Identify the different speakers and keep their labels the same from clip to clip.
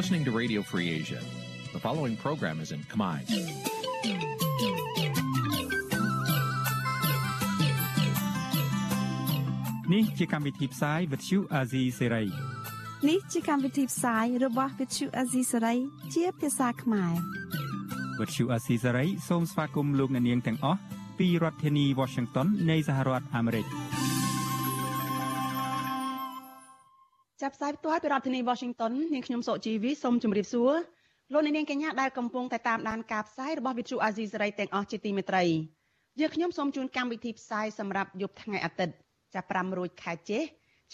Speaker 1: listening to Radio Free Asia. The following program is in Khmer.
Speaker 2: នេះជាកម្មវិធីផ្សាយ Vuthu Azizi Serai
Speaker 3: នេះជាកម្មវិធីផ្សាយរបស់ Vuthu Azizi Serai ជាភាសាខ្មែរ
Speaker 2: Vuthu Azizi Serai សូមស្វាគមន៍លោកអ្នកនាងទាំងអស់ពីរដ្ឋធានី Washington នៃសហរដ្ឋអាមេរិក
Speaker 4: ចាប់ផ្សាយផ្ទាល់ពីរដ្ឋធានី Washington នាងខ្ញុំសុជីវីសូមជម្រាបសួរលោកអ្នកនាងកញ្ញាដែលកំពុងតែតាមដានការផ្សាយរបស់ Vuthu Azizi Serai ទាំងអស់ជាទីមេត្រីយើងខ្ញុំសូមជូនកម្មវិធីផ្សាយសម្រាប់យប់ថ្ងៃអាទិត្យចាប់5រោចខែចេស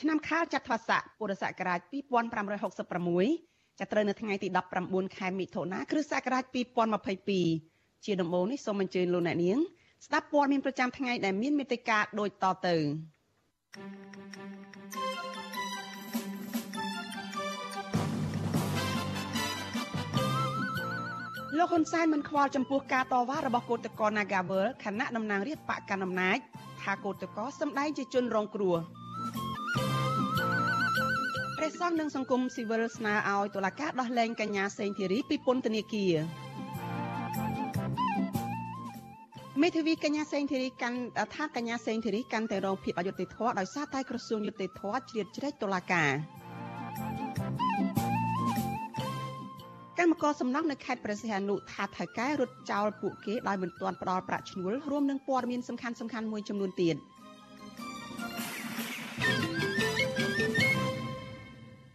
Speaker 4: ឆ្នាំខាលចត្វាស័កពុរសករាជ2566ចាប់ត្រូវនៅថ្ងៃទី19ខែមិថុនាគ្រិស្តសករាជ2022ជាដំបូងនេះសូមអញ្ជើញលោកអ្នកនាង ស្ដាប់ព័ត៌មានប្រចាំថ្ងៃដែលមានមេត្តាដូចតទៅ លោកហ៊ុនសែនមិនខ្វល់ចំពោះការតវ៉ារបស់គឧតកោ Nagawal ខណៈតំណាងរាស្ត្របកកណ្ដាលអំណាចថាគឧតកោសម្ដែងជាជនរងគ្រោះព្រះសង្ឃនិងសង្គមស៊ីវិលស្នើឲ្យតុលាការដោះលែងកញ្ញាសេងធីរីពីពន្ធនាគារមេធាវីកញ្ញាសេងធីរីកាន់ថាកញ្ញាសេងធីរីកាន់តែរងភាពអយុត្តិធម៌ដោយសារតែក្រសួងយុត្តិធម៌ជ្រៀតជ្រែកតុលាការ កម្មករសំណង់នៅខេត្តព្រះសីហនុថាថៅកែរត់ចោលពួកគេដោយមិនទាន់ផ្ដល់ប្រាក់ឈ្នួលរួមនឹងព័ត៌មានសំខាន់សំខាន់មួយចំនួនទៀត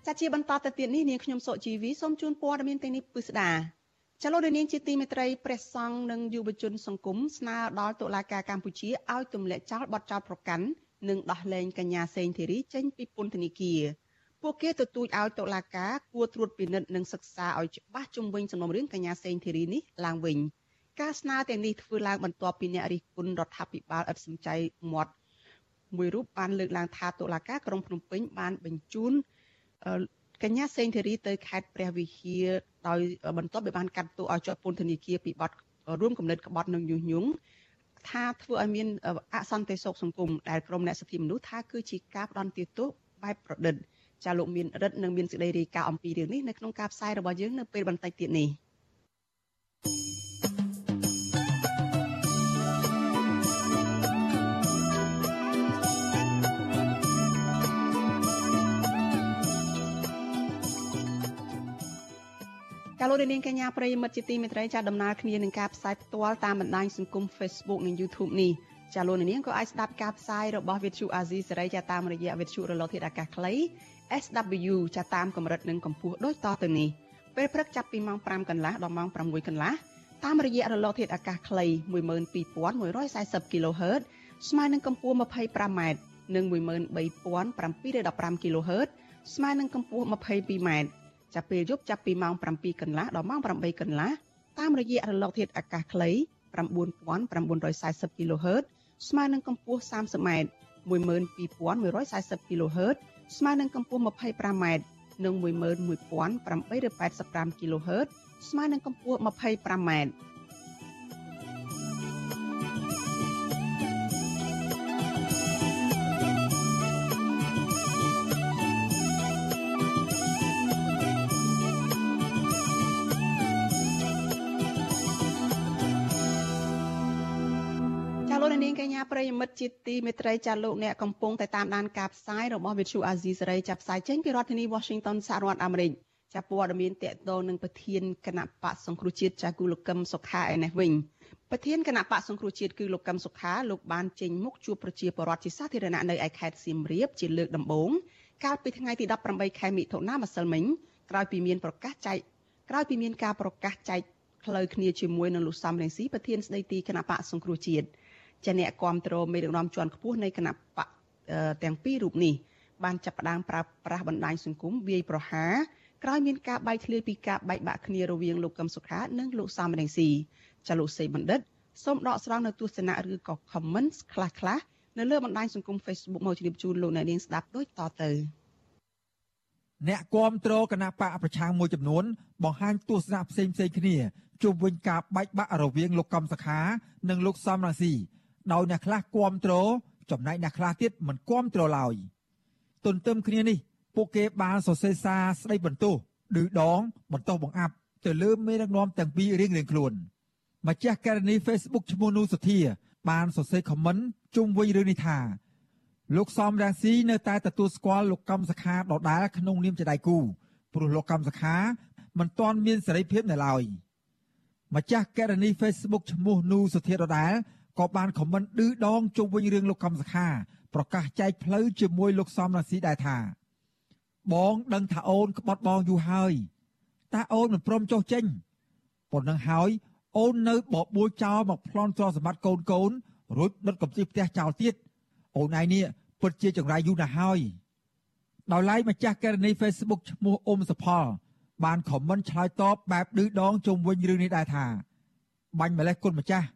Speaker 4: ចាជាបន្តទៅទៀតនេះនាងខ្ញុំសុជីវីសូមជូនព័ត៌មានទាំងនេះពិស្ដាចលនានាងជាទីមេត្រីព្រះសង្ឃនិងយុវជនសង្គមស្នើដល់តុលាការកម្ពុជាឲ្យទម្លាក់ចោលបទចោទប្រកាន់និងដោះលែងកញ្ញាសេងធីរីចេញពីពន្ធនាគារ ពួកគេទទូចឲ្យតុលាការគួរត្រួតពិនិត្យនិងសិក្សាឲ្យច្បាស់ជុំវិញសំណុំរឿងកញ្ញាសេងធីរីនេះឡើងវិញការស្នើទាំងនេះធ្វើឡើងបន្ទាប់ពីអ្នករិះគន់រដ្ឋាភិបាលឥតសំចៃមាត់មួយរូបបានលើកឡើងថាតុលាការក្រុងភ្នំពេញបានបញ្ជូនកញ្ញាសេងធីរីទៅខេត្តព្រះវិហារដោយបន្ទាប់ពីបានកាត់ទោសឲ្យជាប់ពន្ធនាគារពីបទរួមគំនិតក្បត់និងញុះញង់ថាធ្វើឲ្យមានអសន្តិសុខសង្គមដែលក្រមអ្នកសិទ្ធិមនុស្សថាគឺជាការផ្ដន់ទោសបែបប្រឌិត ចាលោកមានរិទ្ធនឹងមានសេចក្តីរាយការណ៍អំពីរឿងនេះនៅក្នុងការផ្សាយរបស់យើងនៅពេលបន្តិចទៀតនេះកាលលោកនាងកញ្ញាប្រិយមិត្តជាទីមេត្រីចាដំណើរគ្នានឹងការផ្សាយផ្ទាល់តាមបណ្ដាញសង្គម Facebook និង YouTube នេះចាលោកនាងក៏អាចស្ដាប់ការផ្សាយរបស់ Vithu Azizi សេរីចាតាមរយៈ Vithu រលកធាតុអាកាសខ្លី SW ចាតាមកម្រិតនិងកម្ពស់ដូចតទៅនេះពេលព្រឹកចាប់ពីម៉ោង5កន្លះដល់ម៉ោង6កន្លះតាមរយៈរលកធាតុអាកាសខ្លី12140 kHz ស្មើនឹងកម្ពស់ 25m និង13715 kHz ស្មើនឹងកម្ពស់ 22m ចាប់ពេលយប់ចាប់ពីម៉ោង7កន្លះដល់ម៉ោង8កន្លះតាមរយៈរលកធាតុអាកាសខ្លី9940 kHz ស្មើនឹងកម្ពស់ 30m 12140 kHz ស្មើនឹងកម្ពស់ 25m និង11885 kHz ស្មើនឹងកម្ពស់ 25m កញ្ញាប្រិយមិត្តជាទីមេត្រីចាលោកអ្នកកំពុងតែតាមដានការផ្សាយរបស់ Vithu Azizi សេរីចាប់ផ្សាយចេញពីរដ្ឋធានី Washington សហរដ្ឋអាមេរិកចាព័ត៌មានតកតងនឹងប្រធានគណៈបកសង្គ្រោះជាតិចាគូលកឹមសុខាឯនេះវិញប្រធានគណៈបកសង្គ្រោះជាតិគឺលោកកឹមសុខាលោកបានចេញមុខជួបប្រជាពលរដ្ឋជាសាធារណៈនៅឯខេត្តសៀមរាបជាលើកដំបូងកាលពីថ្ងៃទី18ខែមិថុនាម្សិលមិញក្រោយពីមានប្រកាសចែកក្រោយពីមានការប្រកាសចែកផ្លូវគ្នាជាមួយនឹងលោកសំរងស៊ីប្រធានស្ដីទីគណៈបកសង្គ្រោះជាតិ ជាអ្នកគ្រប់គ្រងមេដឹកនាំជាន់ខ្ពស់នៃគណៈបកទាំងពីររូបនេះបានចាប់ផ្ដើមប្រើប្រាស់បណ្ដាញសង្គមវាយប្រហារក្រោយមានការបែកធ្លាយពីការបែកបាក់គ្នារវាងលោកកឹមសុខានិងលោកសំរងស៊ីចាលោកសេបណ្ឌិតសូមដកស្រង់នៅទស្សនៈឬក៏ comments ខ្លះៗនៅលើបណ្ដាញសង្គម Facebook មកជម្រាបជូនលោកអ្នកនាងស្ដាប់ដូចតទៅ
Speaker 5: អ្នកគាំទ្រគណៈបកប្រឆាំងមួយចំនួនបង្ហាញទស្សនៈផ្សេងៗគ្នាជុំវិញការបែកបាក់រវាងលោកកំសខា និងលោកសំរងស៊ី ដោយអ្នកខ្លះគាំទ្រចំណែកអ្នកខ្លះទៀតមិនគាំទ្រឡើយទន្ទឹមគ្នានេះពួកគេបានសរសេរសារស្ដីបន្ទោសឌឺដងបន្តបង្អាប់ទៅលើមេដឹកនាំទាំងពីររៀងៗខ្លួនម្ចាស់ករណី Facebook ឈ្មោះនូសុធា បានសរសេរខមមិនជុំវិញរឿងនេះថាលោកសំរាស៊ីនៅតែទទួលស្គាល់លោកកម្មសខាដដែលក្នុងនាមជាដៃគូព្រោះលោកកម្មសខាមិនទាន់មានសេរីភាពនៅឡើយម្ចាស់ករណី Facebook ឈ្មោះនូសុធាដដែល ក៏បានខមមិនឌឺដងជុំវិញរឿងលោកកម្មសខា ប្រកាសចែកផ្លូវជាមួយលោកសំរាស៊ីដែរថាបងដឹងថាអូនក្បត់បងយូរហើយតើអូនមិនព្រមចុះចេញប៉ុណ្ណឹងហើយអូននៅបបួលចោលមកប្លន់ទ្រសម្បត្តិកូនកូនរួចដុតកំពីផ្ទះចោលទៀតអូនឯនេះពិតជាចង្រៃយូរណាស់ហើយដោយឡែកម្ចាស់ករណី Facebook ឈ្មោះអ៊ុំសផល បានខមមិនឆ្លើយតបបែបឌឺដងជុំវិញរឿងនេះដែរថាបាញ់ម្លេះគុណម្ចាស់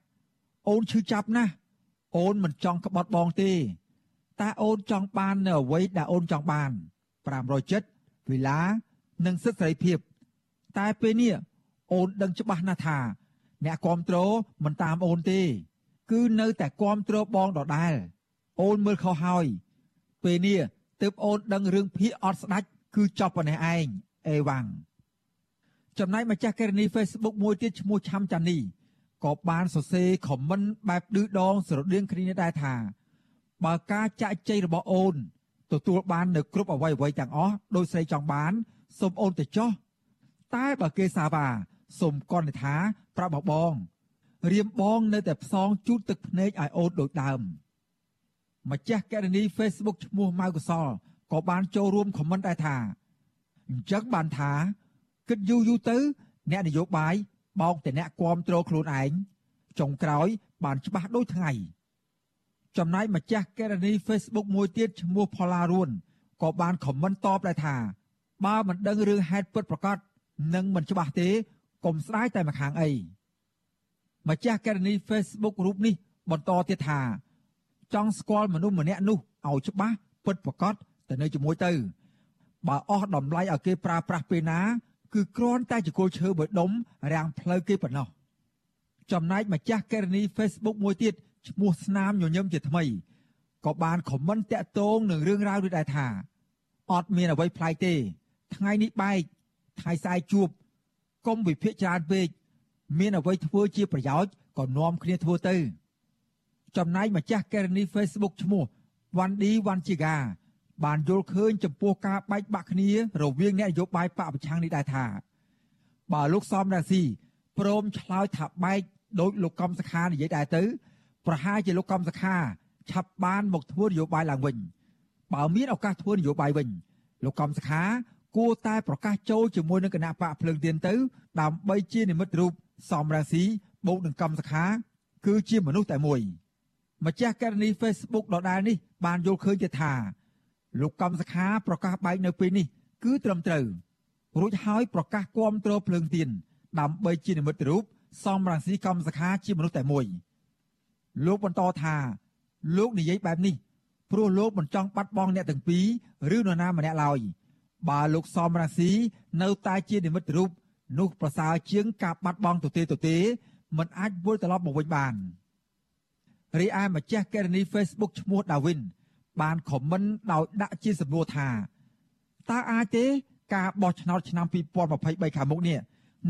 Speaker 5: អូនឈឺចាប់ណាស់អូនមិនចង់ក្បត់បងទេតើអូនចង់បាននៅអ្វីដែលអូនចង់បាន500ចិត្តវេលានិងសិទ្ធិសេរីភាព តែពេលនេះអូនដឹងច្បាស់ណាស់ថា អ្នកគ្រប់គ្រងមិនតាមអូនទេ គឺនៅតែគ្រប់គ្រងបងដដែលអូនមើលខុសហើយ ពេលនេះទើបអូនដឹងរឿងភីអត់ស្ដាច់គឺចប់ប៉ុណ្ណេះឯងអេវ៉ាំងចំណែកម្ចាស់ករណី Facebook មួយទៀតឈ្មោះឆាំចានី ក៏បានសរសេរខមមិនបែបឌឺដងស្រដៀងគ្នាដែរថាបើការចាក់ចៃរបស់អូនទទួលបាននៅគ្រប់អ្វីអ្វីទាំងអស់ដោយស្រីចង់បានសូមអូនទៅចោះតែបើគេសាវ៉ាសូមកនថាប្រាប់បងរៀមបងនៅតែផ្សងជូតទឹកភ្នែកឲ្យអូនដូចដើមម្ចាស់កណនី Facebook ឈ្មោះម៉ៅកសលក៏បានចូលរួមខមមិនដែរថាអញ្ចឹងបានថាគិតយូរយូរទៅ អ្នកនយោបាយ បោកតែអ្នកគាំទ្រខ្លួនឯងចុងក្រោយបានច្បាស់ដូចថ្ងៃចំណែកម្ចាស់កេរនី Facebook មួយទៀតឈ្មោះផល្លារួនក៏បានខមមិនតបដែរថាបើមិនដឹងរឿងហេតុពិតប្រាកដនិងមិនច្បាស់ទេកុំស្ដាយតែម្ខាងអីម្ចាស់កេរនី Facebook រូបនេះបន្តទៀតថា ចង់ស្គាល់មនុស្សម្នាក់នោះឲ្យច្បាស់ពិតប្រាកដទៅនៅជាមួយទៅបើអស់តម្លៃឲ្យគេប្រើប្រាស់ពេលណា គឺគ្រាន់តែជាគល់ឈើមួយដុំរាំងផ្លូវគេប៉ុណ្ណោះចំណែកម្ចាស់កេរនី Facebook មួយទៀតឈ្មោះស្នាមញញឹមជាថ្មីក៏បានខមមិនតាក់ទងនឹងរឿងរ៉ាវនេះដែរថាអត់មានអ្វីប្លែកទេ ថ្ងៃនេះបែកថ្ងៃស្អែកជួបកុំវិភាគច្រើនពេកមានអ្វីធ្វើជាប្រយោជន៍ក៏នាំគ្នាធ្វើទៅ ចំណែកម្ចាស់កេរនី Facebook ឈ្មោះវ៉ាន់ឌីវ៉ាន់ជីកា បានយល់ឃើញចំពោះការបែកបាក់គ្នារវាងអ្នកនយោបាយបកប្រឆាំងនេះដែរថា បើលោកសំរាស៊ីព្រមឆ្លើយថាបែកដោយលោកកំសខានិយាយដែរទៅ ប្រហែលជាលោកកំសខាឆាប់បានមកធ្វើនយោបាយឡើងវិញបើមានឱកាសធ្វើនយោបាយវិញលោកកំសខាគួរតែប្រកាសចូលជាមួយនឹងគណៈបកភ្លើងទៀនទៅ ដើម្បីជានិមិត្តរូបសំរាស៊ីបូកនឹងកំសខា គឺជាមនុស្សតែមួយម្ចាស់ករណី Facebook ដដែលនេះបានយល់ឃើញទៀតថា លោកកំសខាប្រកាសបែកនៅពេលនេះគឺត្រឹមត្រូវរួចហើយប្រកាសគាំទ្រភ្លើងទៀនដើម្បីជានិមិត្តរូបសំរាស៊ីកំសខាជាមនុស្សតែមួយលោកបន្តថាលោកនិយាយបែបនេះព្រោះលោកមិនចង់បាត់បង់អ្នកទាំងពីរឬនរណាម្នាក់ឡើយបើលោកសំរាស៊ីនៅតែជានិមិត្តរូបនោះប្រសើរជាងការបាត់បង់ទៅទេទៅទេមិនអាចវិលត្រឡប់មកវិញបានរីឯម្ចាស់កេរនី Facebook ឈ្មោះដាវិន បានខមមិនដោយដាក់ជាសំណួរថាតើអាចទេការបោះឆ្នោតឆ្នាំ2023ខាងមុខនេះ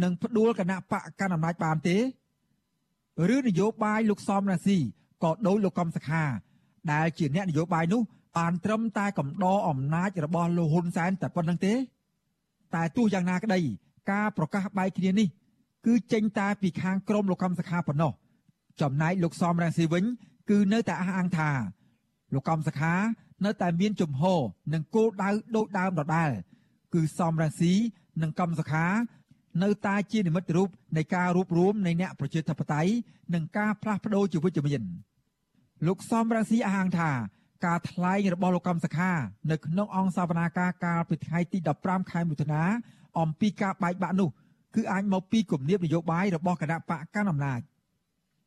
Speaker 5: នឹងផ្ដួលគណៈបកកណ្ដាលអំណាចបានទេឬនយោបាយលោកសំរាស៊ីក៏ដោយលោកកំសខា ដែលជាអ្នកនយោបាយនោះបានត្រឹមតែកំដរអំណាចរបស់លោកហ៊ុនសែនតែប៉ុណ្្នឹងទេ តែទោះយ៉ាងណាក្តី ការប្រកាសបែកគ្នានេះ គឺចេញតែពីខាងក្រមលោកកំសខាប៉ុណ្ណោះចំណែកលោកសំរាំងស៊ីវិញ គឺនៅតែអះអាងថា លោកកំសខានៅតែមានជំហរនិងគោលដៅដូចដើមដដែលគឺសំរាំងស៊ីនិងកំសខានៅតែជានិមិត្តរូបនៃការរួបរวมនៃអ្នកប្រជាធិបតេយ្យនិងការផ្លាស់ប្ដូរជាវិជ្ជមានលោកសំរងស៊ីអះអាងថាការថ្លែងរបស់លោកកំសខា នៅក្នុងអង្គសវនាការកាលពីថ្ងៃទី15ខែមិថុនាអំពីការបែកបាក់នោះគឺអាចមកពីគំនាបនយោបាយរបស់គណៈបកកណ្ដាលអំណាច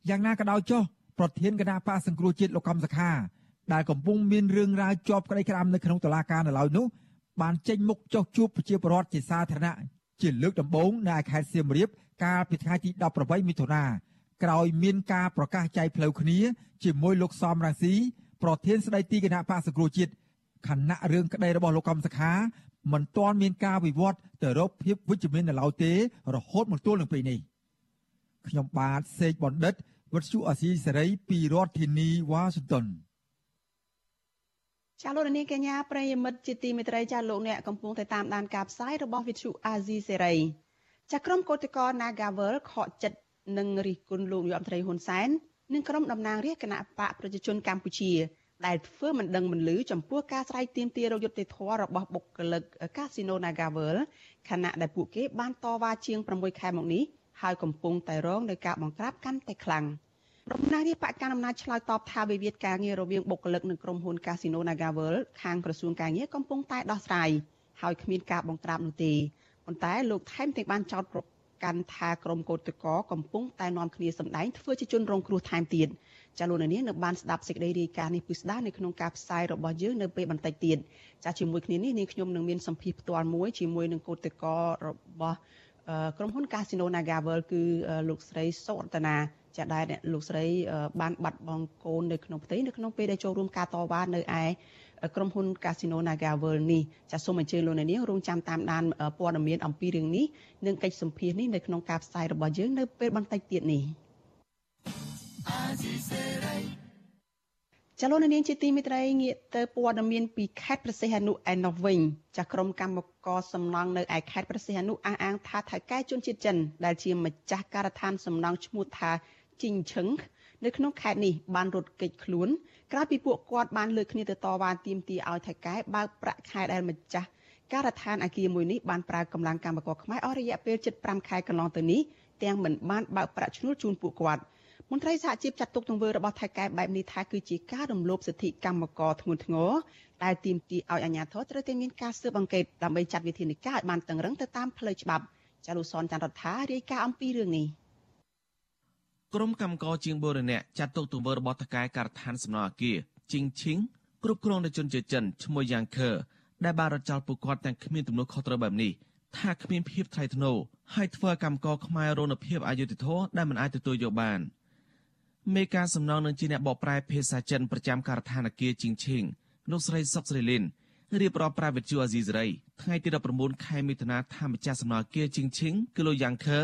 Speaker 5: យ៉ាងណាក៏ដោយចុះប្រធានគណៈបកសង្គ្រោះជាតិលោកកំសខា ដែលកំពុងមានរឿងរ៉ាវជាប់ក្តីក្តាមនៅក្នុងតុលាការនៅឡើយនោះបានចេញមុខចុះជួបប្រជាពលរដ្ឋជាសាធារណៈជាលើកដំបូងនៅខេត្តសៀមរាបកាលពីថ្ងៃទី18មិថុនាក្រោយមានការប្រកាសចែកផ្លូវគ្នាជាមួយលោកសំរងស៊ីប្រធានស្ដីទីគណៈបកសង្គ្រោះជាតិខណៈរឿងក្តីរបស់លោកកំសខាមិនទាន់មានការវិវត្តទៅរកភាពវិជ្ជមាននៅឡើយទេ រហូតមកទល់នឹងពេលនេះខ្ញុំបាទសេកបណ្ឌិតវុទ្ធុអាស៊ីសេរីពីរដ្ឋធានីវ៉ាស៊ីនតោន
Speaker 4: ចាលោកនាងកញ្ញាប្រិយមិត្តជាទីមេត្រីចាលោកអ្នកកំពុងតែតាមដានការផ្សាយរបស់វិទ្យុអាស៊ីសេរីចាក្រុមកោតក្រ Nagavel ខកចិត្តនឹងរិះគន់លោកយមត្រីហ៊ុនសែននិងក្រុមតំណាងរាជគណៈបកប្រជាជនកម្ពុជា ដែលធ្វើមិនដឹងមិនលឺចំពោះការស្រែកទាមទាររយុត្តិធម៌របស់បុគ្គលិកកាស៊ីណូ Nagavel ខណៈដែលពួកគេបានតវ៉ាជាង6ខែមកនេះហើយកំពុងតែរងនឹងការបង្ក្រាបកាន់តែខ្លាំង តំណាងរាជបកកណ្ដាលអំណាចឆ្លើយតបថាវិវាទការងាររវាងបុគ្គលិកនិងក្រុមហ៊ុន Casino Nagavel ខាងក្រសួងការងារកំពុងតែដោះស្រាយហើយគ្មានការបង្ក្រាបនោះទេប៉ុន្តែលោកថែមទាំងបានចោទប្រកាន់ថាក្រុមកោតក្រកំពុងតែនាំគ្នាសម្ដែងធ្វើជាជនរងគ្រោះថែមទៀតចាលោកនាងនៅបានស្ដាប់សេចក្តីរាយការណ៍នេះពិស្ដានៅក្នុងការផ្សាយរបស់យើងនៅពេលបន្តិចទៀតចាជាមួយគ្នានេះនាងខ្ញុំនឹងមានសម្ភារផ្ទាល់មួយជាមួយនឹងកោតក្ររបស់ក្រុមហ៊ុន Casino Nagavel គឺលោកស្រីសុរតនា ចាដែលលោកស្រីបានបាត់បង់កូននៅក្នុងផ្ទៃនៅក្នុងពេលដែលចូលរួមការតវ៉ានៅឯក្រុមហ៊ុន Casino Nagavel នេះចាសូមអញ្ជើញលោកអ្នកនាងរងចាំតាមដានព័ត៌មានអំពីរឿងនេះនិងកិច្ចសម្ភាសនេះនៅក្នុងការផ្សាយរបស់យើងនៅពេលបន្តិចទៀតនេះចលនានាងជាទីមិត្តរីងាកទៅព័ត៌មានពីខេត្តប្រសិទ្ធអនុឯណោះវិញចាក្រុមកម្មករសំណង់នៅឯខេត្តប្រសិទ្ធអនុអះអាងថាថៅកែជនជាតិចិនដែលជាម្ចាស់ការដ្ឋានសំណង់ឈ្មោះថា ជីងឈឹងនៅក្នុងខេត្តនេះបានរត់គេចខ្លួនក្រោយពីពួកគាត់បានលើកគ្នាទៅតវ៉ាទាមទារឲ្យថៃកែបើកប្រាក់ខែដែលម្ចាស់ការដ្ឋានអាគារមួយនេះបានប្រើកម្លាំងកម្មករខ្មែរអស់រយៈពេល75ខែកន្លងទៅនេះទាំងមិនបានបើកប្រាក់ឈ្នួលជូនពួកគាត់មន្ត្រីសហជីពចាត់ទុកទង្វើរបស់ថៃកែបែបនេះថាគឺជាការរំលោភសិទ្ធិកម្មករធ្ងន់ធ្ងរដែលទាមទារឲ្យអាជ្ញាធរត្រូវតែមានការស៊ើបអង្កេតដើម្បីចាត់វិធានការឲ្យបានតឹងរឹងទៅតាមផ្លូវច្បាប់ចាលូសនច័ន្ទរដ្ឋារាយការណ៍អំពីរឿងនេះ
Speaker 6: ក្រុមកម្មករជាងបូរណៈចាត់ទុកទង្វើរបស់តកែការដ្ឋានសំណង់អាគារជីងឈីងគ្រប់គ្រងដោយជនជាចិនឈ្មោះយ៉ាងខឺដែលបានរត់ចោលពួកគាត់ទាំងគ្មានទំនួលខុសត្រូវបែបនេះថាគ្មានភាពថ្លៃថ្នូរហើយធ្វើឲ្យកម្មករខ្មែររងនូវភាពអយុត្តិធម៌ដែលមិនអាចទទួលយកបានមេការសំណងនឹងជាអ្នកបកប្រែភាសាចិនប្រចាំការដ្ឋានអាគារជីងឈីងលោកស្រីសុកស្រីលីនរៀបរាប់ប្រាវិទ្យាអាស៊ីសេរីថ្ងៃទី19ខែមិថុនាថាម្ចាស់សំណងអាគារជីងឈីងគឺលោកយ៉ាងខឺ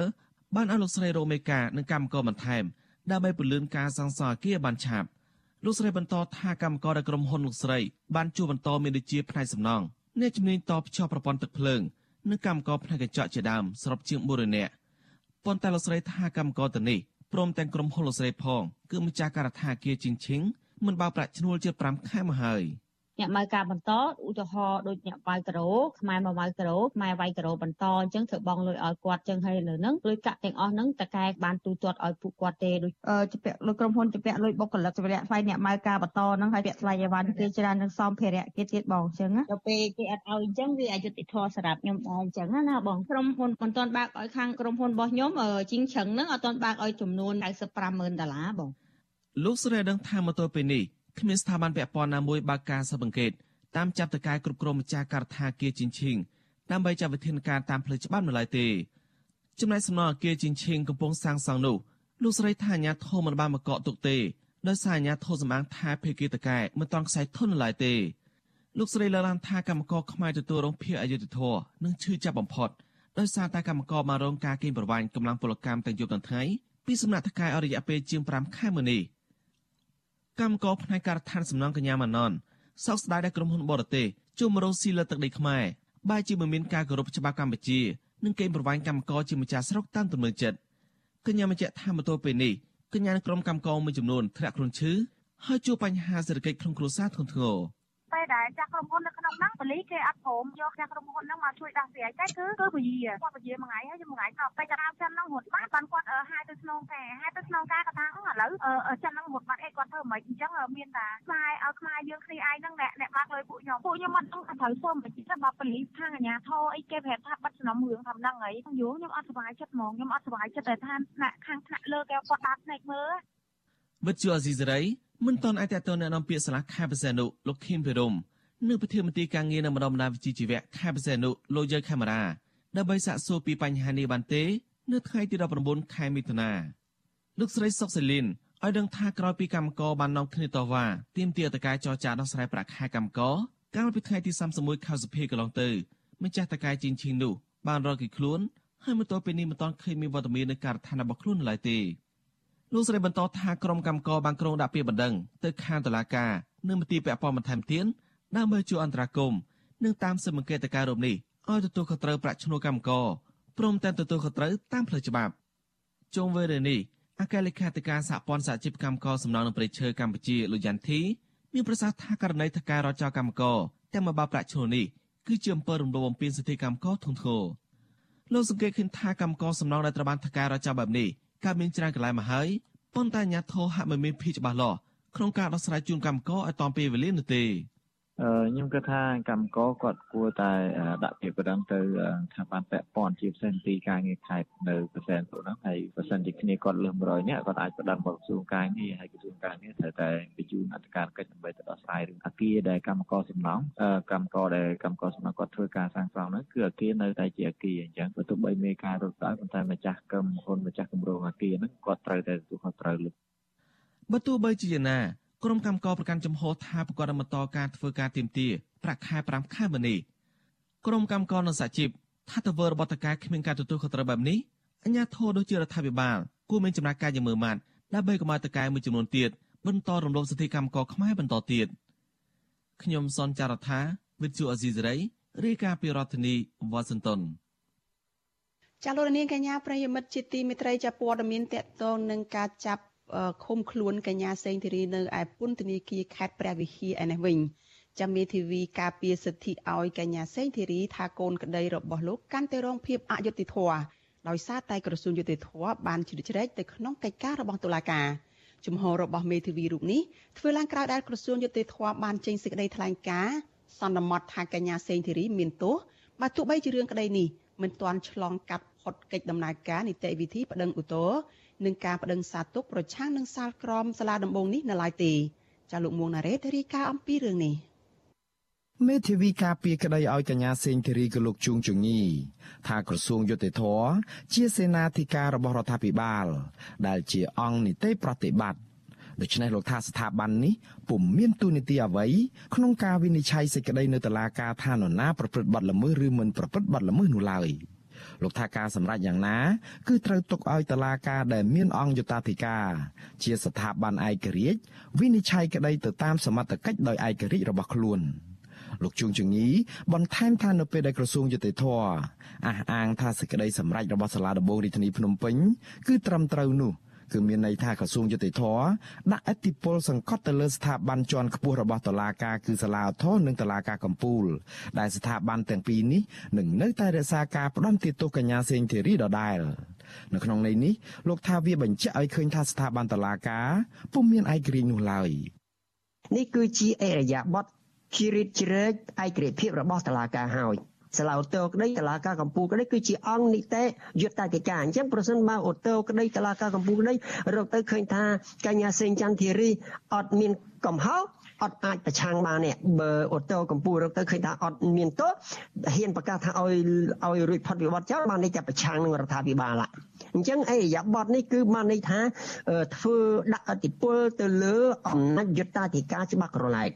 Speaker 6: បានឲ្យលោកស្រីរោមេកានិងកម្មករបន្ថែមដើម្បីពន្លឿនការសាងសង់អគារបានឆាប់លោកស្រីបន្តថាកម្មករដែលក្រុមហ៊ុនលោកស្រីបានជួបបន្តមានដូចជាផ្នែកសំណង់អ្នកជំនាញតភ្ជាប់ប្រព័ន្ធទឹកភ្លើងនិងកម្មករផ្នែកកញ្ចក់ជាដើមសរុបជាង400នាក់ប៉ុន្តែលោកស្រីថាកម្មករទៅនេះព្រមទាំងក្រុមហ៊ុនលោកស្រីផងគឺម្ចាស់ការដ្ឋានអគារជីងឈីងមិនបើប្រាក់ឈ្នួលជា5ខែមកហើយ។
Speaker 7: អ្នកម៉ៅការបន្តឧទាហរណ៍ដូចអ្នកវាយក្រូខ្មែរមកវាយក្រូខ្មែរវាយក្រូបន្តអញ្ចឹងធ្វើបងលុយឲ្យគាត់អញ្ចឹងហើយលើហ្នឹងលុយកាក់ទាំងអស់ហ្នឹងតកែបានទូទាត់ឲ្យពួកគាត់ទេដូចជាពាក់លុយក្រុមហ៊ុនជាពាក់លុយបុគ្គលិកជាពាក់ថ្លៃអ្នកម៉ៅការបន្តហ្នឹងហើយពាក់ថ្លៃអីវ៉ាន់គេច្រើននឹងសំភារៈគេទៀតបងអញ្ចឹងដល់ពេលគេអត់ឲ្យអញ្ចឹងវាអយុត្តិធម៌សម្រាប់ខ្ញុំដែរអញ្ចឹងណាបងក្រុមហ៊ុនមិនទាន់បើកឲ្យខាងក្រុមហ៊ុនរបស់ខ្ញុំជីងឆឹងហ្នឹងអត់ទាន់បើកឲ្យចំនួន950,000ដុល្លារបង
Speaker 6: លោកស្រីដឹងថាមកទល់ពេលនេះ គ្មានស្ថាប័នពាក់ព័ន្ធណាមួយបើកការស៊ើបអង្កេតតាមចាប់តកាយគ្រប់គ្រងម្ចាស់ការដ្ឋានគាជីងឈីងដើម្បីចាត់វិធានការតាមផ្លូវច្បាប់នៅឡើយទេចំណែកសំណងអគារជីងឈីងកំពុងសាងសង់នោះលោកស្រីថាអាញាធមមិនបានមកកក់ទុកទេដោយសារអាញាធមសម្បាំងថាភេកីតកែមិនតន់ខ្សែធននៅឡើយទេលោកស្រីលើកឡើងថាកម្មករខ្មែរទទួលរងភាពអយុត្តិធម៌និងឈឺចាប់បំផុតដោយសារតែកម្មករបានរងការកេងប្រវ័ញ្ចកម្លាំងពលកម្មទាំងយប់ទាំងថ្ងៃពីសំណាក់ថកែអរិយៈពេលជាង5ខែមុននេះ កម្មករផ្នែកការដ្ឋានសំណងកញ្ញាម៉ាណនសោកស្ដាយដែលក្រុមហ៊ុនបរទេសជួមរងស៊ីលើទឹកដីខ្មែរបែរជាមិនមានការគោរពច្បាប់កម្ពុជានិងកេងប្រវ័ញ្ចកម្មករជាម្ចាស់ស្រុកតាមទំនើចិត្តកញ្ញាបញ្ជាក់ថាមកទល់ពេលនេះកញ្ញានិងក្រុមកម្មករមួយចំនួនធ្លាក់ខ្លួនឈឺហើយជួបបញ្ហាសេដ្ឋកិច្ចក្នុងគ្រួសារធ្ងន់ធ្ងរ
Speaker 8: ពេលដែលចាស់ក្រុមហ៊ុននៅក្នុងហ្នឹងបលីគេអត់ព្រមយកចាស់ក្រុមហ៊ុនហ្នឹងមកជួយដោះស្រាយតែគឺគឺពជាគាត់ពជាមួយថ្ងៃហើយមួយថ្ងៃទៅពេលតារាចិនហ្នឹងរត់បាត់បានគាត់ហាយទៅស្នងការហាយទៅស្នងការគាត់ថាឥឡូវចិនហ្នឹងរត់បាត់អីគាត់ធ្វើមិនអញ្ចឹងមានតែខ្សែឲ្យខ្មែរយើងគ្នាឯងហ្នឹងអ្នកអ្នកបាក់លុយពួកខ្ញុំពួកខ្ញុំអត់ដឹងត្រូវសុំមិនទេបើបលីខាងអាញាធរអីគេប្រាប់ថាបាត់សំណុំរឿងថាហ្នឹងអីយូរខ្ញុំអត់សុបាយចិត្តហ្មងខ្ញុំអត់សុបាយចិត្តតែថាថ្នាក់ខាងថ្នាក់លើគេគាត់ដាក់ភ្នែកមើល
Speaker 6: វិទ្យុអេស៊ីសេរី មិនតន់អាចតទៅអ្នកនាំពាក្យសាលាខេត្តបរសេនុលោកខៀមភិរមនិងប្រធានមន្ត្រីការងារនៅម្ដុំបណ្ដាវិជ្ជាជីវៈខេត្តបរសេនុលោកយើខេមរាដើម្បីសាកសួរពីបញ្ហានេះបានទេ នៅថ្ងៃទី19ខែមិថុនាលោកស្រីសុកសេលីនឲ្យដឹងថាក្រោយពីកម្មករបាននាំគ្នាតវ៉ាទាមទារតការចរចាដោះស្រាយប្រាក់ខែកម្មករកាលពីថ្ងៃទី31ខែសុភាកន្លងទៅម្ចាស់តកែជីងឈីងនោះបានរកគេខ្លួនហើយមកទល់ពេលនេះមិនទាន់ឃើញមានវត្តមាននៅការដ្ឋានរបស់ខ្លួននៅឡើយទេ លោកស្រីបន្តថាក្រុមកម្មករបានក្រុងដាក់ពាក្យបណ្ដឹងទៅខាងតុលាការនៅមន្ទីរពាក់ព័ន្ធបន្ថែមទៀតដើម្បីជួយអន្តរាគមន៍និងតាមសិទ្ធិបង្គាតការរូបនេះឲ្យទទួលខុសត្រូវប្រាក់ឈ្នួលកម្មករព្រមទាំងទទួលខុសត្រូវតាមផ្លូវច្បាប់ជុំវិញរឿងនេះអគ្គលេខាធិការសហព័ន្ធសហជីពកម្មករសំណងនឹងប្រៃឈើកម្ពុជាលោកយ៉ាន់ធីមានប្រសាសន៍ថាករណីថការរចោលកម្មករតែមកបាប្រាក់ឈ្នួលនេះគឺជាអំពើរំលោភបំពានសិទ្ធិកម្មករធ្ងន់ធ្ងរលោកសង្កេតឃើញថាកម្មករសំណងដែលត្រូវបានថការរចោលបែបនេះ កើតមានច្រើនកន្លែងមកហើយប៉ុន្តែអាជ្ញាធរហាក់មិនមានភីច្បាស់លាស់ក្នុងការដោះស្រាយជូនកម្មករឲ្យតាន់ពេលវេលានោះទេ
Speaker 9: ខ្ញុំគិតថាកម្មករគាត់គួរតែដាក់ពាក្យបណ្ដឹងទៅស្ថាប័នពាក់ព័ន្ធជាផ្សេងទីការងារខេត្តនៅប្រសិនព្រោះហ្នឹងហើយប្រសិនជាគ្នាគាត់លើ100នាក់គាត់អាចបណ្ដឹងមកក្រសួងការងារហើយក្រសួងការងារត្រូវតែបញ្ជូនអធិការកិច្ចដើម្បីទៅដោះស្រាយរឿងអគារដែលកម្មករសំណងកម្មករដែលកម្មករសំណងគាត់ធ្វើការសាងសង់ហ្នឹងគឺអគារនៅតែជាអគារអញ្ចឹងបើទោះបីមានការរត់ដល់ប៉ុន្តែម្ចាស់កម្មហ៊ុនម្ចាស់គម្រោងអគារហ្នឹងគាត់ត្រូវតែទទួលខុសត្រូវលើ
Speaker 6: បើទោះបីជាយ៉ាងណា ក្រុមកម្មករប្រកាន់ចំហថាប្រកាសបន្តការធ្វើការទៀមទាប្រាក់ខែ5ខែមុននេះក្រុមកម្មករនិងសហជីពថាទៅវើរបស់តកែគ្មានការទទួលខុសត្រូវបែបនេះអញ្ញាធិដូចជារដ្ឋាភិបាលគួរមានចំណាត់ការយ៉ាងមើលម៉ាត់ដើម្បីកុំឲ្យតកែមួយចំនួនទៀតបន្តរំលោភសិទ្ធិកម្មករខ្មែរបន្តទៀតខ្ញុំសនចាររថាវិទ្យុអេស៊ីសរ៉ៃរាយការណ៍ពីរដ្ឋធានីវ៉ាស៊ីនតោន
Speaker 4: ចាលោកនាងកញ្ញាប្រិយមិត្តជាទីមេត្រីចាព័ត៌មានតកតងនឹងការចាប់ ឃុំខ្លួនកញ្ញាសេងធីរីនៅឯពន្ធនាគារខេត្តព្រះវិហារឯនេះវិញចាំមេធាវីការពារសិទ្ធិឲ្យកញ្ញាសេងធីរីថាកូនក្តីរបស់លោកកាន់តែរងភាពអយុត្តិធម៌ដោយសារតែក្រសួងយុតិធធបានជ្រៀតជ្រែកទៅក្នុងកិច្ចការរបស់តុលាការជំហររបស់មេធាវីរូបនេះធ្វើឡើងក្រោយដែលក្រសួងយុតិធធបានចេញសេចក្តីថ្លែងការណ៍សន្មត់ថាកញ្ញាសេងធីរីមានទោសបើទោះបីជារឿងក្តីនេះមិនទាន់ឆ្លងកាត់ផុតកិច្ចដំណើរការនីតិវិធីប្តឹងឧទ្ធរ នឹងការបដិងសាទុកប្រឆាំងនឹងសាលក្រមសាលាដំបងនេះនៅឡើយទេចាលោកមួងណារ៉េតរាយការណ៍អំពីរឿងនេះ
Speaker 10: មេធាវីការពារក្តីឲ្យកញ្ញាសេងធីរីក៏លោកជួងជងីថាក្រសួងយុតិធធជាសេនាធិការរបស់រដ្ឋាភិបាល ដែលជាអង្គនីតិប្រតិបត្តិដូច្នេះលោកថាស្ថាប័ននេះពុំមានទូនីតិអ្វីក្នុងការវិនិច្ឆ័យសេចក្តីនៅតុលាការថានរណាប្រព្រឹត្តបទល្មើសឬមិនប្រព្រឹត្តបទល្មើសនោះឡើយ។ លោកថាការសម្រេចយ៉ាងណា គឺត្រូវទុកឲ្យតុលាការដែលមានអង្គយុតាធិការ ជាស្ថាប័នឯករាជ្យវិនិច្ឆ័យក្តីទៅតាមសមត្ថកិច្ចដោយឯករាជ្យរបស់ខ្លួនលោកជួងជងីបន្ថែមថានៅពេលដែលក្រសួងយុតិធធអះអាងថាសេចក្តីសម្រេចរបស់សាលាដំបងរាជធានីភ្នំពេញគឺត្រឹមត្រូវនោះ គឺមានន័យថាក្រសួងយុតិធធដាក់អធិបុលសង្កត់ទៅលើស្ថាប័នជាន់ខ្ពស់របស់តុលាការគឺសាលាឧទ្ធរនិងតុលាការកំពូល ដែលស្ថាប័នទាំងពីរនេះនឹងនៅតែរក្សាការផ្ដន់ទោសកញ្ញាសេងធីរីដដែលនៅក្នុងន័យនេះលោកថាវាបញ្ជាក់ឲ្យឃើញថាស្ថាប័នតុលាការពុំមានឯករាជ្យនោះឡើយ
Speaker 11: នេះគឺជាអរិយាប័ត្រជ្រៀតជ្រែកឯករាជ្យភាពរបស់តុលាការហើយ សាលាឧទ្ធរក្តីតឡាការកម្ពុជាក្តីគឺជាអង្គនីតិយុត្តតិកាអញ្ចឹងប្រសិនបើឧទ្ធរក្តីតឡាការកម្ពុជាក្តីរកទៅឃើញថាកញ្ញាសេងចន្ទធីរីអត់មានកំហុសអត់អាចប្រឆាំងបាននេះបើអូតូកម្ពុជារកទៅឃើញថាអត់មានទោសហ៊ានប្រកាសថាឲ្យឲ្យរួចផុតវិបត្តិចោលបានន័យថាប្រឆាំងនឹងរដ្ឋាភិបាលអញ្ចឹងអេយ៉ាបតនេះគឺបានន័យថាធ្វើដាក់អធិបុលទៅលើអំណាចយុត្តាធិការច្បាប់ក្រឡែក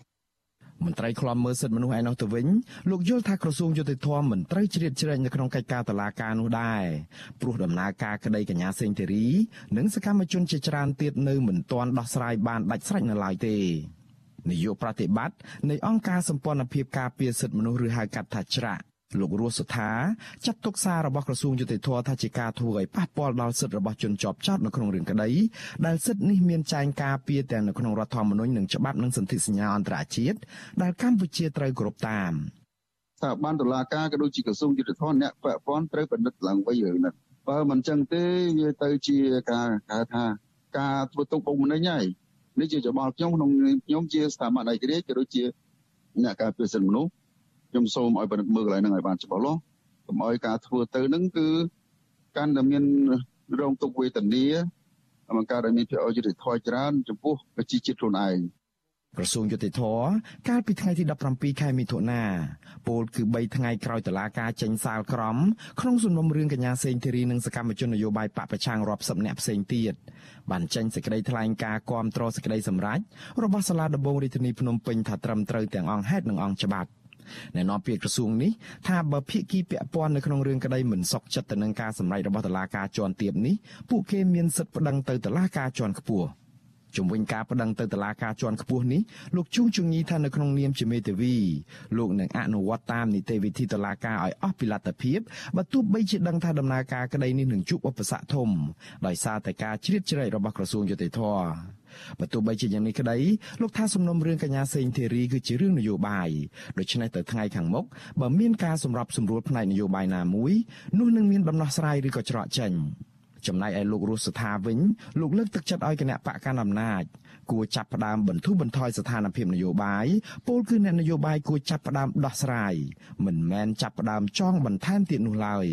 Speaker 10: មន្ត្រីឃ្លាំមើលសិទ្ធិមនុស្សឯនោះទៅវិញលោកយល់ថាក្រសួងយុតិធធម៌មិនត្រូវជ្រៀតជ្រែកនៅក្នុងកិច្ចការតឡាការនោះដែរព្រោះដំណើរការក្តីកញ្ញាសេងធីរីនិងសកម្មជនជាច្រើនទៀតនៅមិនទាន់ដោះស្រាយបានដាច់ស្រេចនៅឡើយទេនាយកប្រតិបត្តិនៃអង្គការសម្ព័ន្ធភាពការពារសិទ្ធិមនុស្សឬហៅកាត់ថាច្រាក់ លោករស់សុថាចាត់ទុកសាររបស់ក្រសួងយុតិធធថាជាការធ្វើឲ្យប៉ះពាល់ដល់សិទ្ធិរបស់ជនជាប់ចោតនៅក្នុងរឿងក្តីដែលសិទ្ធិនេះមានចែងការពារទាំងនៅក្នុងរដ្ឋធម្មនុញ្ញនិងច្បាប់និងសន្ធិសញ្ញាអន្តរជាតិដែលកម្ពុជាត្រូវគោរពតាម
Speaker 12: ស្ថាប័នតុលាការក៏ដូចជាក្រសួងយុតិធធអ្នកពាក់ព័ន្ធត្រូវពិនិត្យឡើងវិញរឿងនេះបើមិនចឹងទេវាទៅជាការហៅថាការធ្វើទុកបុកម្នេញហើយនេះជាច្បល់ខ្ញុំក្នុងខ្ញុំជាស្ថាប័នឯករាជ្យក៏ដូចជាអ្នកការពារសិទ្ធិមនុស្ស ខ្ញុំសូមឲ្យពិនិត្យមើលកន្លែងហ្នឹងឲ្យបានច្បាស់លាស់កុំឲ្យការធ្វើទៅហ្នឹងគឺកាន់តែមានរងទុក្ខវេទនាបង្កើតឲ្យមានភាពអយុត្តិធម៌ច្រើនចំពោះប្រជាជាតិខ្លួនឯង
Speaker 10: ក្រសួងយុតិធធកាលពីថ្ងៃទី17ខែមិថុនាពលគឺ3ថ្ងៃក្រោយតឡាការចេញសាលក្រមក្នុងសំណុំរឿងកញ្ញាសេងធីរីនិងសកម្មជននយោបាយបពប្រឆាំងរាប់សិបនាក់ផ្សេងទៀតបានចេញសេចក្តីថ្លែងការណ៍គាំទ្រសេចក្តីសម្រេចរបស់សាលាដំបងរាជធានីភ្នំពេញថាត្រឹមត្រូវទាំងអង្គហេតុនិងអង្គច្បាប់ ណែនាំពាក្យក្រសួងនេះថាបើភាគីពាក់ព័ន្ធនៅក្នុងរឿងក្តីមិនសុខចិត្តទៅនឹងការសម្រេចរបស់តុលាការជាន់ទាបនេះពួកគេមានសិទ្ធិប្តឹងទៅតុលាការជាន់ខ្ពស់ជំវិញការប្តឹងទៅតុលាការជាន់ខ្ពស់នេះលោកជួងជងីថានៅក្នុងនាមជាមេធាវីលោកនឹងអនុវត្តតាមនីតិវិធីតុលាការឲ្យអស់ពីលទ្ធភាពបើទោះបីជាដឹងថាដំណើរការក្តីនេះនឹងជួបឧបសគ្គធំដោយសារតែការជ្រៀតជ្រែករបស់ក្រសួងយុតិធធ បើទោះបីជាយ៉ាងនេះក្តីលោកថាសំណុំរឿងកញ្ញាសេងធីរីគឺជារឿងនយោបាយដូច្នេះទៅថ្ងៃខាងមុខបើមានការសម្របសម្រួលផ្នែកនយោបាយណាមួយនោះនឹងមានដំណោះស្រាយឬក៏ច្រកចេញ ចំណែកឯលោករស់សថាវិញលោកលើកទឹកចិត្តឲ្យគណៈបកកណ្ដាលអំណាចគួរចាប់ផ្ដើមបន្ធូរបន្ថយស្ថានភាពនយោបាយពលគឺអ្នកនយោបាយគួរចាប់ផ្ដើមដោះស្រាយមិនមែនចាប់ផ្ដើមចងបន្ថែមទៀតនោះឡើយ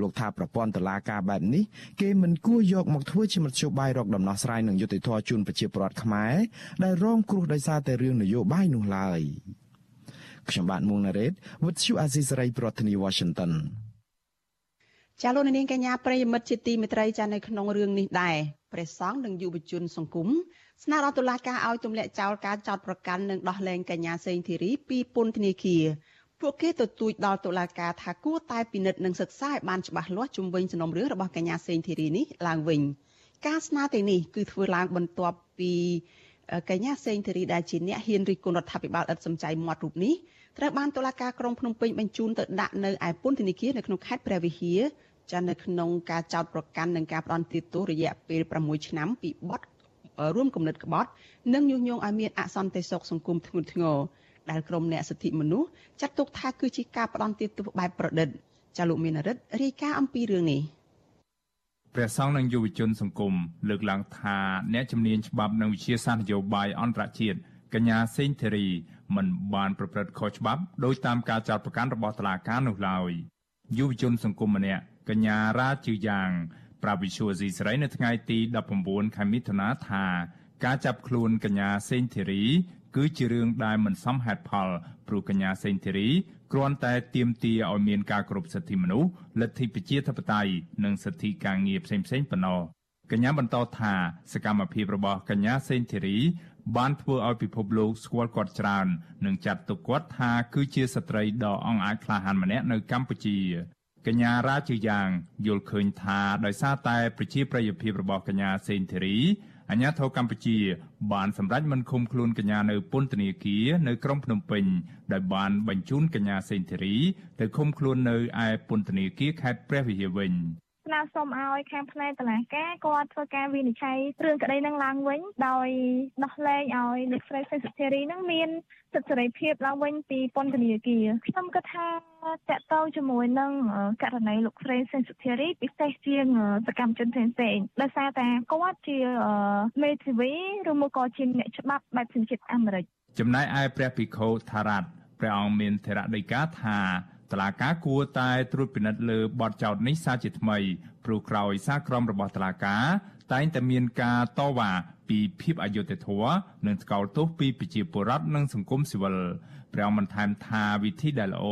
Speaker 10: លោកថាប្រព័ន្ធតុលាការបែបនេះគេមិនគួរយកមកធ្វើជាមធ្យោបាយរកដំណោះស្រាយនឹងយុត្តិធម៌ជូនប្រជាពលរដ្ឋខ្មែរដែលរងគ្រោះដោយសារតែរឿងនយោបាយនោះឡើយខ្ញុំបាទមុងណារ៉េត With you Azizi ប្រធានាទី Washington
Speaker 4: ចាលោកនាងកញ្ញាប្រិយមិត្តជាទីមេត្រីចានៅក្នុងរឿងនេះដែរព្រះសង្ឃនិងយុវជនសង្គមស្នើដល់តុលាការឲ្យទម្លាក់ចោលការចោទប្រកាន់និងដោះលែងកញ្ញាសេងធីរីពីពន្ធនាគារពួកគេទទូចដល់តុលាការថាគួរតែពិនិត្យនិងសិក្សាឲ្យបានច្បាស់លាស់ជុំវិញសំណុំរឿងរបស់កញ្ញាសេងធីរីនេះឡើងវិញការស្នើទាំងនេះគឺធ្វើឡើងបន្ទាប់ពីកញ្ញាសេងធីរីដែលជាអ្នកហ៊ានរិះគន់រដ្ឋាភិបាលឥតសំចៃមាត់រូបនេះ ត្រូវបានតុលាការក្រុងភ្នំពេញបញ្ជូនទៅដាក់នៅឯពន្ធនាគារនៅក្នុងខេត្តព្រះវិហារចានៅក្នុងការចោទប្រកាន់និងការផ្ដន់ទោសរយៈពេល6ឆ្នាំពីបទរួមគំនិតក្បត់និងញុះញង់ឲ្យមានអសន្តិសុខសង្គមធ្ងន់ធ្ងរដែលក្រមអ្នកសិទ្ធិមនុស្សចាត់ទុកថាគឺជាការផ្ដន់ទោសបែបប្រឌិតចាលោកមានរិទ្ធរាយការណ៍អំពីរឿងនេះ
Speaker 2: ព្រះសង្ឃនិងយុវជនសង្គមលើកឡើងថាអ្នកជំនាញច្បាប់និងវិជាសាស្ត្រនយោបាយអន្តរជាតិ កញ្ញាសេងធីរីមិនបានប្រព្រឹត្តខុសច្បាប់ដោយតាមការចោទប្រកាន់របស់តុលាការនោះឡើយយុវជនសង្គមម្នាក់កញ្ញារ៉ាជឺយ៉ាងប្រាប់វិសុយស៊ីស្រីនៅថ្ងៃទី19ខែមិថុនាថាការចាប់ខ្លួនកញ្ញាសេងធីរី គឺជារឿងដែលមិនសមហេតុផលព្រោះកញ្ញាសេងធីរីគ្រាន់តែទាមទារឲ្យមានការគោរពសិទ្ធិមនុស្សលទ្ធិប្រជាធិបតេយ្យនិងសិទ្ធិការងារផ្សេងៗប៉ុណ្ណោះកញ្ញាបន្តថាសកម្មភាពរបស់កញ្ញាសេងធីរី បានធ្វើឲ្យពិភពលោកស្គាល់គាត់ច្រើននិងចាត់ទុកគាត់ថាគឺជាស្ត្រីដ៏អង់អាចក្លាហានម្នាក់នៅកម្ពុជាកញ្ញារាជាយ៉ាងយល់ឃើញថាដោយសារតែប្រជាប្រិយភាពរបស់កញ្ញាសេនធីរីអាញាធរកម្ពុជា បានសម្រេចមិនឃុំខ្លួនកញ្ញានៅពន្ធនាគារនៅក្រុងភ្នំពេញដោយបានបញ្ជូនកញ្ញាសេនធីរីទៅឃុំខ្លួននៅឯពន្ធនាគារខេត្តព្រះវិហារវិញ
Speaker 8: ស្នើសុំឲ្យខាងផ្នែកតុលាការគាត់ធ្វើការវិនិច្ឆ័យរឿងក្តីនឹងឡើងវិញដោយដោះលែងឲ្យលោកស្រីសេសុធារីនឹងមានសិទ្ធិសេរីភាពឡើងវិញពីពន្ធនាគារខ្ញុំគិតថាតកតងជាមួយនឹងករណីលោកស្រីសេនសុធារីពិសេសជាងសកម្មជនផ្សេងៗដោយសារតែគាត់ជាមេធាវីឬមកក៏ជាអ្នកច្បាប់បែបសញ្ជាតិអាមេរិក
Speaker 2: ចំណែកឯព្រះភិក្ខុថារ៉ាត់ព្រះអង្គមានធរៈដីកាថា តឡាការគួរតែត្រួតពិនិត្យលើបទចោទនេះសាជាថ្មីព្រោះក្រោយសារក្រមរបស់តឡាការតែងតែមានការតវ៉ាពីភាពអយុត្តិធម៌និងថ្កោលទោសពីប្រជាពលរដ្ឋនិងសង្គមស៊ីវិលព្រះអង្គបន្ថែមថាវិធីដែលល្អ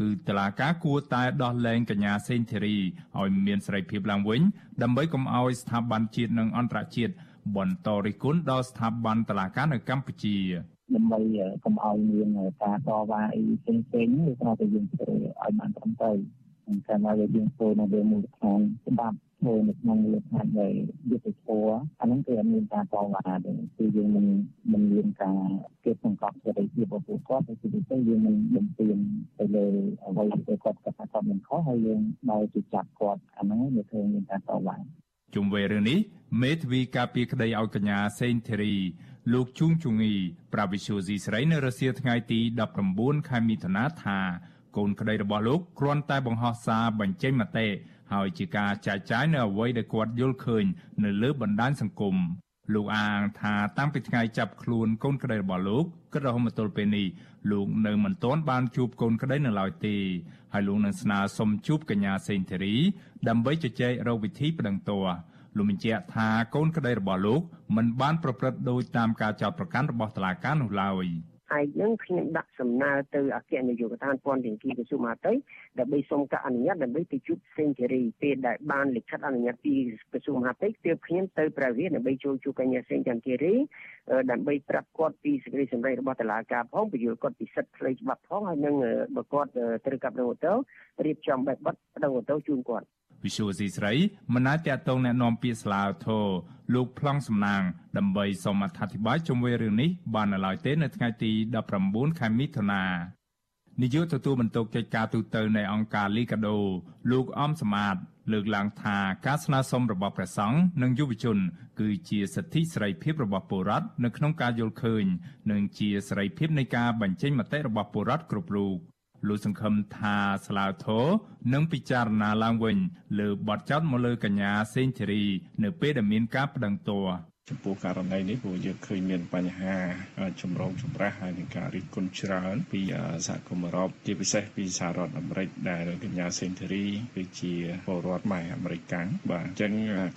Speaker 2: គឺតឡាការគួរតែដោះលែងកញ្ញាសេងធីរីឲ្យមានសេរីភាពឡើងវិញដើម្បីកុំឲ្យស្ថាប័នជាតិនិងអន្តរជាតិបន្តរិះគន់ដល់ស្ថាប័នតឡាការនៅកម្ពុជា
Speaker 9: ដើម្បីកុំឲ្យមានការតវ៉ាអីផ្សេងៗគឺត្រូវតែយើងធ្វើឲ្យបានត្រឹមត្រូវតែមកយើងធ្វើនៅលើមូលដ្ឋានច្បាប់ធ្វើនៅក្នុងមូលដ្ឋាននៃយុទ្ធធម៌អាហ្នឹងគឺអត់មានការតវ៉ាទេគឺយើងមិនមិនមានការគេសង្កត់សេរីភាពរបស់ពួកគាត់តែគឺទៅយើងមិនបំពេញទៅលើអ្វីដែលគាត់គាត់ថាគាត់មិនខុសហើយយើងដល់ទៅចាប់គាត់អាហ្នឹងវាធ្វើមានការតវ៉ា
Speaker 2: ជុំវិញរឿងនេះមេធាវីការពារក្តីឲ្យកញ្ញាសេងធីរី លោកជួងជងីប្រាវិសុយស៊ីស្រីនៅរសៀលថ្ងៃទី19ខែមិថុនាថាកូនក្តីរបស់លោកគ្រាន់តែបង្ហោះសារបញ្ចេញមតិហើយជាការចែកចាយនៅអ្វីដែលគាត់យល់ឃើញនៅលើបណ្ដាញសង្គមលោកអាងថាតាំងពីថ្ងៃចាប់ខ្លួនកូនក្តីរបស់លោកគិតរហូតមកទល់ពេលនេះលោកនៅមិនទាន់បានជួបកូនក្តីនៅឡើយទេហើយលោកនឹងស្នើសុំជួបកញ្ញាសេងធីរីដើម្បីជជែករកវិធីប្តឹងទោស លោកបញ្ជាក់ថាកូនក្តីរបស់លោកមិនបានប្រព្រឹត្តដោយតាមការចោទប្រកាន់របស់តុលាការនោះឡើយ។
Speaker 11: ឯកនឹងខ្ញុំដាក់សំណើទៅអគ្គនាយកដ្ឋានពន្ធនាគារក្រសួងមហាផ្ទៃដើម្បីសុំការអនុញ្ញាតដើម្បីទៅជួបសេងធីរីពេលដែលបានលិខិតអនុញ្ញាតពីក្រសួងមហាផ្ទៃទើបខ្ញុំទៅព្រះវិហារដើម្បីចូលជួបកញ្ញាសេងចន្ទធីរីដើម្បីប្រាប់គាត់ពីសេចក្តីសម្រេចរបស់តុលាការផងពន្យល់គាត់ពីសិទ្ធិផ្លូវច្បាប់ផងហើយនឹងបើគាត់ត្រូវកាប់នៅអូតូរៀបចំបែបបិទប្តឹងអូតូជូនគាត់
Speaker 2: វិសុវស៊ីស្រីមិនអាចតតងแนะនាំពាក្យស្លាវធរលោកប្លង់សំណាងដើម្បីសូមអធិប្បាយជុំវិញរឿងនេះបាននៅឡើយទេនៅថ្ងៃទី19ខែមិថុនានាយកទទួលបន្ទុកកិច្ចការទូតនៃអង្គការលីកាដូលោកអំសមាត លើកឡើងថាការស្នើសុំរបស់ព្រះសង្ឃនិងយុវជន គឺជាសិទ្ធិសេរីភាពរបស់ពលរដ្ឋនៅក្នុងការយល់ឃើញនិងជាសេរីភាពនៃការបញ្ចេញមតិរបស់ពលរដ្ឋគ្រប់រូប លោកសង្ឃឹមថាស្លាវធរនឹងពិចារណាឡើងវិញលើបទចោទមកលើកញ្ញាសេងធីរី នៅពេលដែលមានការប្តឹងទោស
Speaker 13: ចំពោះករណីនេះព្រោះយើងឃើញមានបញ្ហាចម្រូងចម្រាសហើយនឹងការរិះគន់ច្រើន ពីសហគមន៍អឺរ៉ុបជាពិសេសពីសហរដ្ឋអាមេរិកដែលកញ្ញាសេនធូរីគឺជាពលរដ្ឋម៉ែអាមេរិកកាំងបាទអញ្ចឹង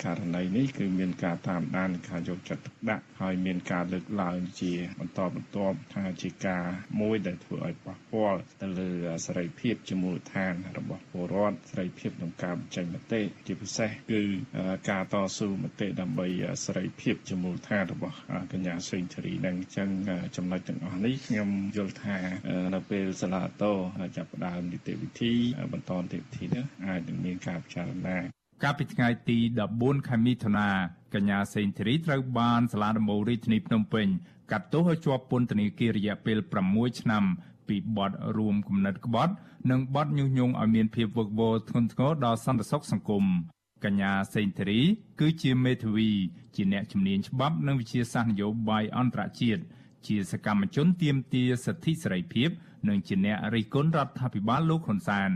Speaker 13: ករណីនេះគឺមានការតាមដានការយកចិត្តទុកដាក់ហើយមានការលើកឡើងជាបន្តបន្ទាប់ថាជាការមួយដែលធ្វើឲ្យប៉ះពាល់ទៅលើសេរីភាពជាមូលដ្ឋានរបស់ពលរដ្ឋសេរីភាពក្នុងការបញ្ចេញមតិជាពិសេសគឺការតស៊ូមតិដើម្បីសេរីភាពជាមូលដ្ឋានរបស់កញ្ញាសេងធារីនឹងអញ្ចឹងចំណុចទាំងអស់នេះខ្ញុំយល់ថានៅពេលសាលាតោចាប់ផ្ដើមនីតិវិធីបន្តនីតិវិធីនេះអាចនឹងមានការពិចារណា
Speaker 2: កាលពីថ្ងៃទី14ខែមិថុនាកញ្ញាសេងធារីត្រូវបានសាលាដំបូងរាជធានីភ្នំពេញកាត់ទោសឲ្យជាប់ពន្ធនាគាររយៈពេល6ឆ្នាំពីបទរួមគំនិតក្បត់ និងបទញុះញង់ឲ្យមានភាពវឹកវរធ្ងន់ធ្ងរដល់សន្តិសុខសង្គម កញ្ញាសេងធារី គឺជាមេធាវី ជាអ្នកជំនាញច្បាប់និងវិជាសាស្ត្រនយោបាយអន្តរជាតិជាសកម្មជនទាមទារសិទ្ធិសេរីភាព និងជាអ្នករិះគន់រដ្ឋាភិបាលលោកហ៊ុនសែន